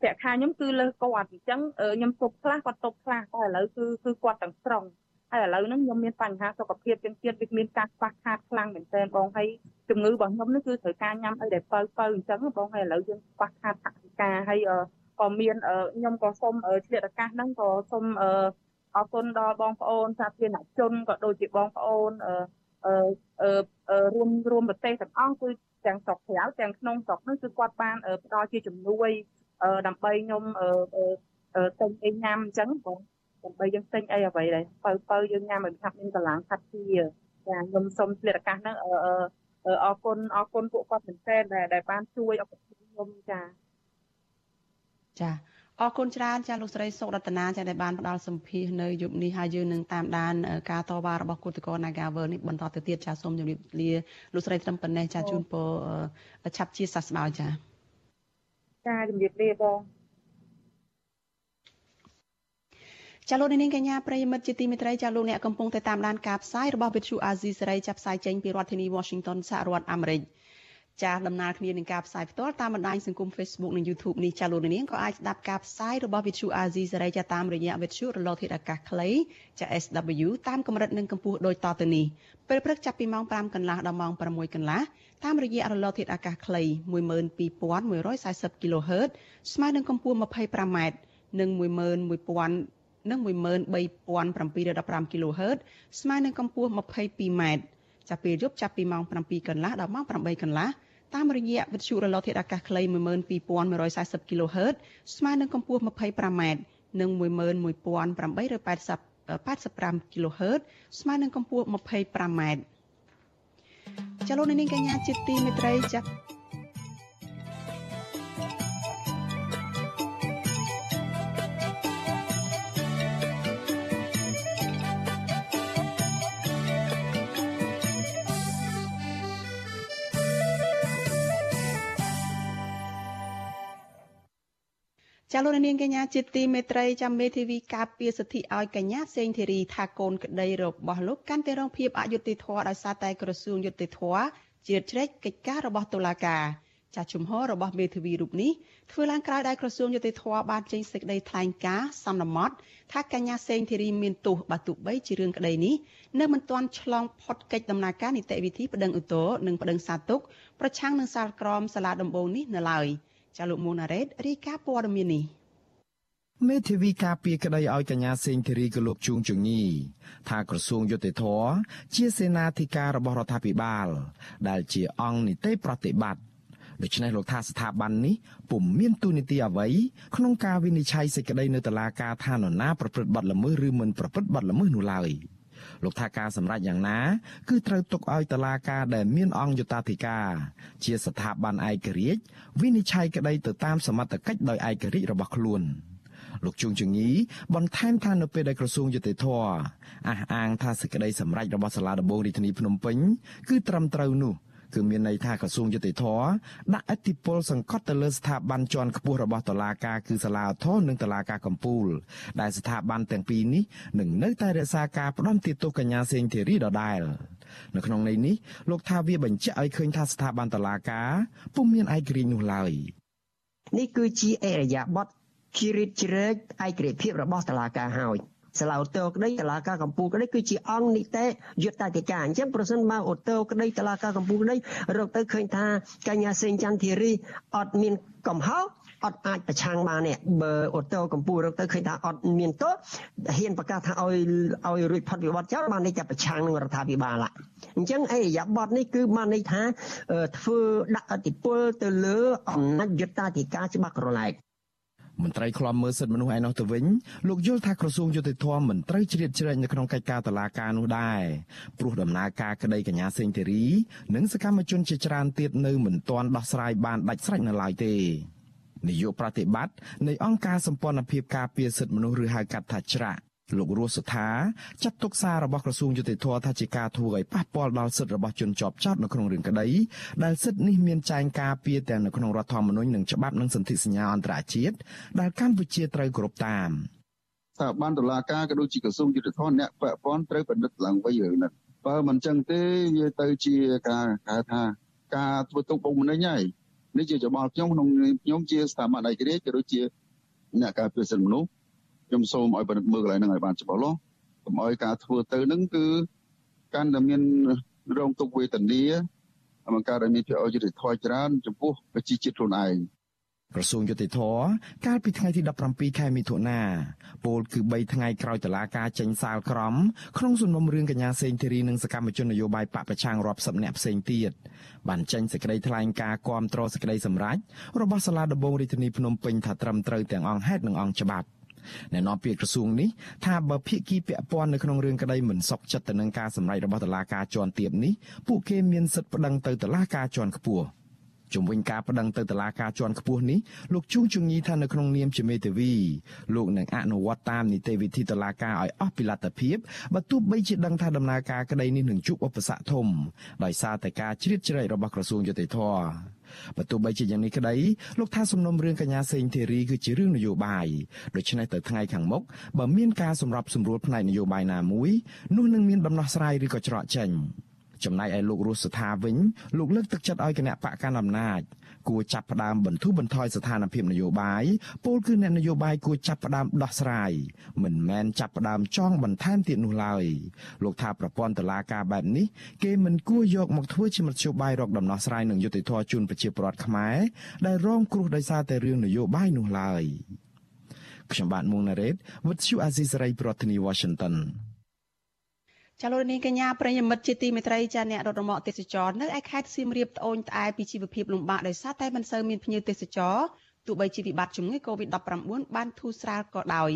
Speaker 18: ប្រាក់ខែខ្ញុំគឺលើសគាត់អញ្ចឹងខ្ញុំទប់ខ្លះគាត់ទប់ខ្លះតែឥឡូវគឺគឺគាត់ទាំងស្រុង ហើយឥឡូវហ្នឹងខ្ញុំមានបញ្ហាសុខភាពជាងទៀតវាមានការខ្វះខាតខ្លាំងមែនទែនបងហើយជំងឺរបស់ខ្ញុំនេះគឺត្រូវការញ៉ាំអីដែលបើបើអញ្ចឹងបងហើយឥឡូវយើងខ្វះខាតថវិកាហើយក៏មានខ្ញុំក៏សូមឆ្លៀតឱកាសហ្នឹងក៏សូមអរគុណដល់បងប្អូនសាធារណជនក៏ដូចជាបងប្អូនអឺរួមរួមប្រទេសទាំងអស់គឺទាំងស្រុកក្រៅទាំងក្នុងស្រុកនោះគឺគាត់បានផ្ដល់ជាជំនួយដើម្បីខ្ញុំទិញអីញ៉ាំអញ្ចឹងបង ដើម្បីយើងទិញអីអ្វីដែរបើបើយើងញ៉ាំឲ្យថាមានកម្លាំងខាត់ជាចាខ្ញុំសូមឆ្លៀតឱកាសហ្នឹងអឺអរគុណអរគុណពួកគាត់មែនទែនដែលដែលបានជួយអបខ្ញុំចា
Speaker 4: ចាអរគុណច្រើនចាលោកស្រីសុករតនាចាដែលបានផ្ដល់សម្ភារនៅយប់នេះហើយយើងនឹងតាមដានការតវ៉ារបស់គឧតកោ Nagavel នេះបន្តទៅទៀតចាសូមជម្រាបលាលោកស្រីត្រឹមប៉ុណ្ណេះចាជូនពរឆាប់ជាសះស្បើយចា
Speaker 18: ចាជម្រាបលាបង
Speaker 4: ចាលោកនាងកញ្ញាប្រិយមិត្តជាទីមេត្រីចាលោកអ្នកកំពុងតែតាមដានការផ្សាយរបស់វិទ្យុអាស៊ីសេរីចាប់ផ្សាយចេញពីរដ្ឋធានី Washington សហរដ្ឋអាមេរិកចាដំណើរគ្នានឹងការផ្សាយផ្ទាល់តាមបណ្ដាញសង្គម Facebook និង YouTube នេះចាលោកនាងក៏អាចស្ដាប់ការផ្សាយរបស់វិទ្យុអាស៊ីសេរីចាតាមរយៈវិទ្យុរលកធាតុអាកាសខ្លីចា SW តាមកម្រិតនិងកម្ពស់ដូចតទៅនេះពេលព្រឹកចាប់ពីម៉ោង5កន្លះដល់ម៉ោង6កន្លះតាមរយៈរលកធាតុអាកាសខ្លី12140 kHz ស្មើនឹងកម្ពស់ 25m និង11000 និង13715 kHz ស្មើនឹងកម្ពស់ 22m ចាប់ពេលយប់ចាប់ពីម៉ោង7កន្លះដល់ម៉ោង8កន្លះតាមរយៈវិទ្យុរលកធាតុអាកាសខ្លី12140 kHz ស្មើនឹងកម្ពស់ 25m និង11880 85 kHz ស្មើនឹងកម្ពស់ 25m ចលនានេះកញ្ញាជាទីមេត្រីចាប់ ចាលោកនាងកញ្ញាជាទីមេត្រីចាំមេធាវីការពារសិទ្ធិឲ្យកញ្ញាសេងធីរីថាកូនក្តីរបស់លោកកាន់តែរងភាពអយុត្តិធម៌ដោយសារតែក្រសួងយុត្តិធម៌ជ្រៀតជ្រែកកិច្ចការរបស់តុលាការចាស់ជំហររបស់មេធាវីរូបនេះធ្វើឡើងក្រោយដែលក្រសួងយុតិធធបានចេញសេចក្តីថ្លែងការណ៍សំណមត់ថាកញ្ញាសេងធីរីមានទោសបើទោះបីជារឿងក្តីនេះនៅមិនទាន់ឆ្លងផុតកិច្ចដំណើរការនីតិវិធីប្តឹងឧទ្ធរនិងប្តឹងសាទុកប្រឆាំងនឹងសាលក្រមសាលាដំបងនេះនៅឡើយ ចាលោកមូណារ៉េតរីកាព័ត៌មាននេះ
Speaker 10: មេធាវីការពារក្តីឲ្យកញ្ញាសេងធីរីក៏លោកជួងជងីថាក្រសួងយុតិធធជាសេនាធិការរបស់រដ្ឋាភិបាល ដែលជាអង្គនីតិប្រតិបត្តិដូច្នេះលោកថាស្ថាប័ននេះពុំមានទូនីតិអ្វីក្នុងការវិនិច្ឆ័យសេចក្តីនៅតុលាការថានរណាប្រព្រឹត្តបទល្មើសឬមិនប្រព្រឹត្តបទល្មើសនោះឡើយ លោកថាការសម្រេចយ៉ាងណា គឺត្រូវទុកឲ្យតុលាការដែលមានអង្គយុតាធិការ ជាស្ថាប័នឯករាជ្យវិនិច្ឆ័យក្តីទៅតាមសមត្ថកិច្ចដោយឯករាជ្យរបស់ខ្លួនលោកជួងជងីបន្ថែមថានៅពេលដែលក្រសួងយុតិធធអះអាងថាសេចក្តីសម្រេចរបស់សាលាដំបងរាជធានីភ្នំពេញគឺត្រឹមត្រូវនោះ គឺមានន័យថាក្រសួងយុតិធធដាក់អធិបុលសង្កត់ទៅលើស្ថាប័នជាន់ខ្ពស់របស់តុលាការគឺសាលាឧទ្ធរនិងតុលាការកំពូល ដែលស្ថាប័នទាំងពីរនេះនឹងនៅតែរក្សាការផ្ដន់ទោសកញ្ញាសេងធីរីដដែលនៅក្នុងន័យនេះលោកថាវាបញ្ជាក់ឲ្យឃើញថាស្ថាប័នតុលាការពុំមានឯករាជ្យនោះឡើយ
Speaker 11: នេះគឺជាអរិយាប័ត្រជ្រៀតជ្រែកឯករាជ្យភាពរបស់តុលាការហើយ សាលាឧទ្ធរក្តីតឡាការកម្ពុជាក្តីគឺជាអង្គនីតិយុត្តតិកាអញ្ចឹងប្រសិនបើឧទ្ធរក្តីតឡាការកម្ពុជាក្តីរកទៅឃើញថាកញ្ញាសេងចន្ទធីរីអត់មានកំហុសអត់អាចប្រឆាំងបានទេបើអូតូកម្ពុជារកទៅឃើញថាអត់មានទោសហ៊ានប្រកាសថាឲ្យឲ្យរួចផុតវិបត្តិចោលបានន័យថាប្រឆាំងនឹងរដ្ឋាភិបាលអញ្ចឹងអេរយាប័តនេះគឺបានន័យថាធ្វើដាក់អតិពលទៅលើអំណាចយុត្តាធិការច្បាប់ក្រឡែក
Speaker 10: មន្ត្រីខ្លំមើលសិទ្ធិមនុស្សឯនោះទៅវិញលោកយល់ថាក្រសួងយុតិធម៌មិនត្រូវជ្រៀតជ្រែកនៅក្នុងកិច្ចការតឡាការនោះដែរព្រោះដំណើរការក្តីកញ្ញាសេងធីរី និងសកម្មជនជាច្រើនទៀតនៅមិនទាន់ដោះស្រាយបានដាច់ស្រេចនៅឡើយទេនាយកប្រតិបត្តិនៃអង្គការសម្ព័ន្ធភាពការពារសិទ្ធិមនុស្សឬហៅកាត់ថាច្រាក់ លោករស់សុថាចាត់ទុកសាររបស់ក្រសួងយុតិធធថាជាការធ្វើឲ្យប៉ះពាល់ដល់សិទ្ធិរបស់ជនជាប់ចោតនៅក្នុងរឿងក្តីដែលសិទ្ធិនេះមានចែងការពារទាំងនៅក្នុងរដ្ឋធម្មនុញ្ញនិងច្បាប់និងសន្ធិសញ្ញាអន្តរជាតិដែលកម្ពុជាត្រូវគោរពតាម
Speaker 12: ស្ថាប័នតុលាការក៏ដូចជាក្រសួងយុតិធធអ្នកពាក់ព័ន្ធត្រូវពិនិត្យឡើងវិញរឿងនេះបើមិនចឹងទេវាទៅជាការហៅថាការធ្វើទុកបុកម្នេញហើយនេះជាច្បល់ខ្ញុំក្នុងខ្ញុំជាស្ថាប័នឯករាជ្យក៏ដូចជាអ្នកការពារសិទ្ធិមនុស្ស ខ្ញុំសូមឲ្យពិនិត្យមើលកន្លែងហ្នឹងឲ្យបានច្បាស់លាស់កុំឲ្យការធ្វើទៅហ្នឹងគឺកាន់តែមានរងទុក្ខវេទនាបង្កើតឲ្យមានភាពអយុត្តិធម៌ច្រើនចំពោះប្រជាជាតិខ្លួនឯង
Speaker 10: ក្រសួងយុតិធធកាលពីថ្ងៃទី17ខែមិថុនាពលគឺ3ថ្ងៃក្រោយតឡាការចេញសាលក្រមក្នុងសំណុំរឿងកញ្ញាសេងធីរីនិងសកម្មជននយោបាយបកប្រឆាំងរាប់សិបនាក់ផ្សេងទៀតបានចេញសេចក្តីថ្លែងការណ៍គាំទ្រសេចក្តីសម្រេចរបស់សាលាដំបងរាជធានីភ្នំពេញថាត្រឹមត្រូវទាំងអង្គហេតុនិងអង្គច្បាប់ អ្នកនាំពាក្យក្រសួងនេះថាបើភាគីពាក់ព័ន្ធនៅក្នុងរឿងក្តីមិនសុខចិត្តទៅនឹងការសម្រេចរបស់តុលាការជាន់ទាបនេះពួកគេមានសិទ្ធិប្តឹងទៅតុលាការជាន់ខ្ពស់ ជំវិញការប្តឹងទៅតុលាការជាន់ខ្ពស់នេះលោកជួងជងីថានៅក្នុងនាមជាមេធាវីលោកនឹងអនុវត្តតាមនីតិវិធីតុលាការឲ្យអស់ពីលទ្ធភាពបើទោះបីជាដឹងថាដំណើរការក្តីនេះនឹងជួបឧបសគ្គធំដោយសារតែការជ្រៀតជ្រែករបស់ក្រសួងយុតិធធម៌បើទោះបីជាយ៉ាងនេះក្តីលោកថាសំណុំរឿងកញ្ញាសេងធីរីគឺជារឿងនយោបាយដូច្នេះទៅថ្ងៃខាងមុខបើមានការសម្របសម្រួលផ្នែកនយោបាយណាមួយនោះនឹងមានដំណោះស្រាយឬក៏ច្រកចេញ ចំណែកឯលោករស់សថាវិញលោកលើកទឹកចិត្តឲ្យគណៈបកកណ្ដាលអំណាចគួរចាប់ផ្ដើមបន្ធូរបន្ថយស្ថានភាពនយោបាយពលគឺអ្នកនយោបាយគួរចាប់ផ្ដើមដោះស្រាយមិនមែនចាប់ផ្ដើមចងបន្ថែមទៀតនោះឡើយលោកថាប្រព័ន្ធតុលាការបែបនេះគេមិនគួរយកមកធ្វើជាមធ្យោបាយរកដំណោះស្រាយនឹងយុត្តិធម៌ជូនប្រជាពលរដ្ឋខ្មែរដែលរងគ្រោះដោយសារតែរឿងនយោបាយនោះឡើយខ្ញុំបាទមុងណារ៉េត With you Aziz Ray ប្រធានាទី Washington
Speaker 4: ចាលោកនាងកញ្ញាប្រិយមិត្តជាទីមេត្រីចាអ្នករត់រមាក់ទេសចរនៅឯខេត្តសៀមរាបត្អូញត្អែពីជីវភាពលំបាកដោយសារតែមិនសូវមានភ្ញៀវទេសចរទោះបីជាវិបត្តិជំងឺ Covid-19 បានធូរស្រាលក៏ដោយ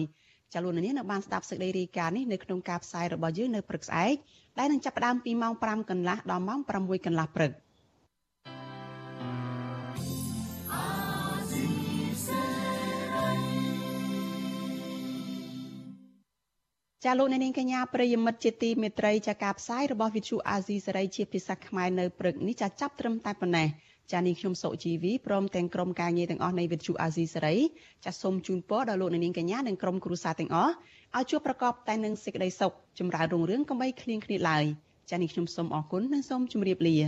Speaker 4: ចាលោកនាងនៅបានស្ដាប់សេចក្តីរាយការណ៍នេះនៅក្នុងការផ្សាយរបស់យើងនៅព្រឹកស្អែកដែលនឹងចាប់ផ្ដើមពីម៉ោង5កន្លះដល់ម៉ោង6កន្លះព្រឹក។ ចាលោកអ្នកនាងកញ្ញាប្រិយមិត្តជាទីមេត្រីចាការផ្សាយរបស់វិទ្យុអាស៊ីសេរីជាភាសាខ្មែរនៅព្រឹកនេះចាចាប់ត្រឹមតែប៉ុណ្ណេះចានាងខ្ញុំសុជីវីព្រមទាំងក្រុមការងារទាំងអស់នៃវិទ្យុអាស៊ីសេរីចាសូមជូនពរដល់លោកនាងកញ្ញានិងក្រុមគ្រួសារទាំងអស់ឲ្យជួបប្រកបតែនឹងសេចក្តីសុខចម្រើនរុងរឿងកុំបីឃ្លៀងឃ្លាតឡើយចានាងខ្ញុំសូមអរគុណនិងសូមជម្រាបលា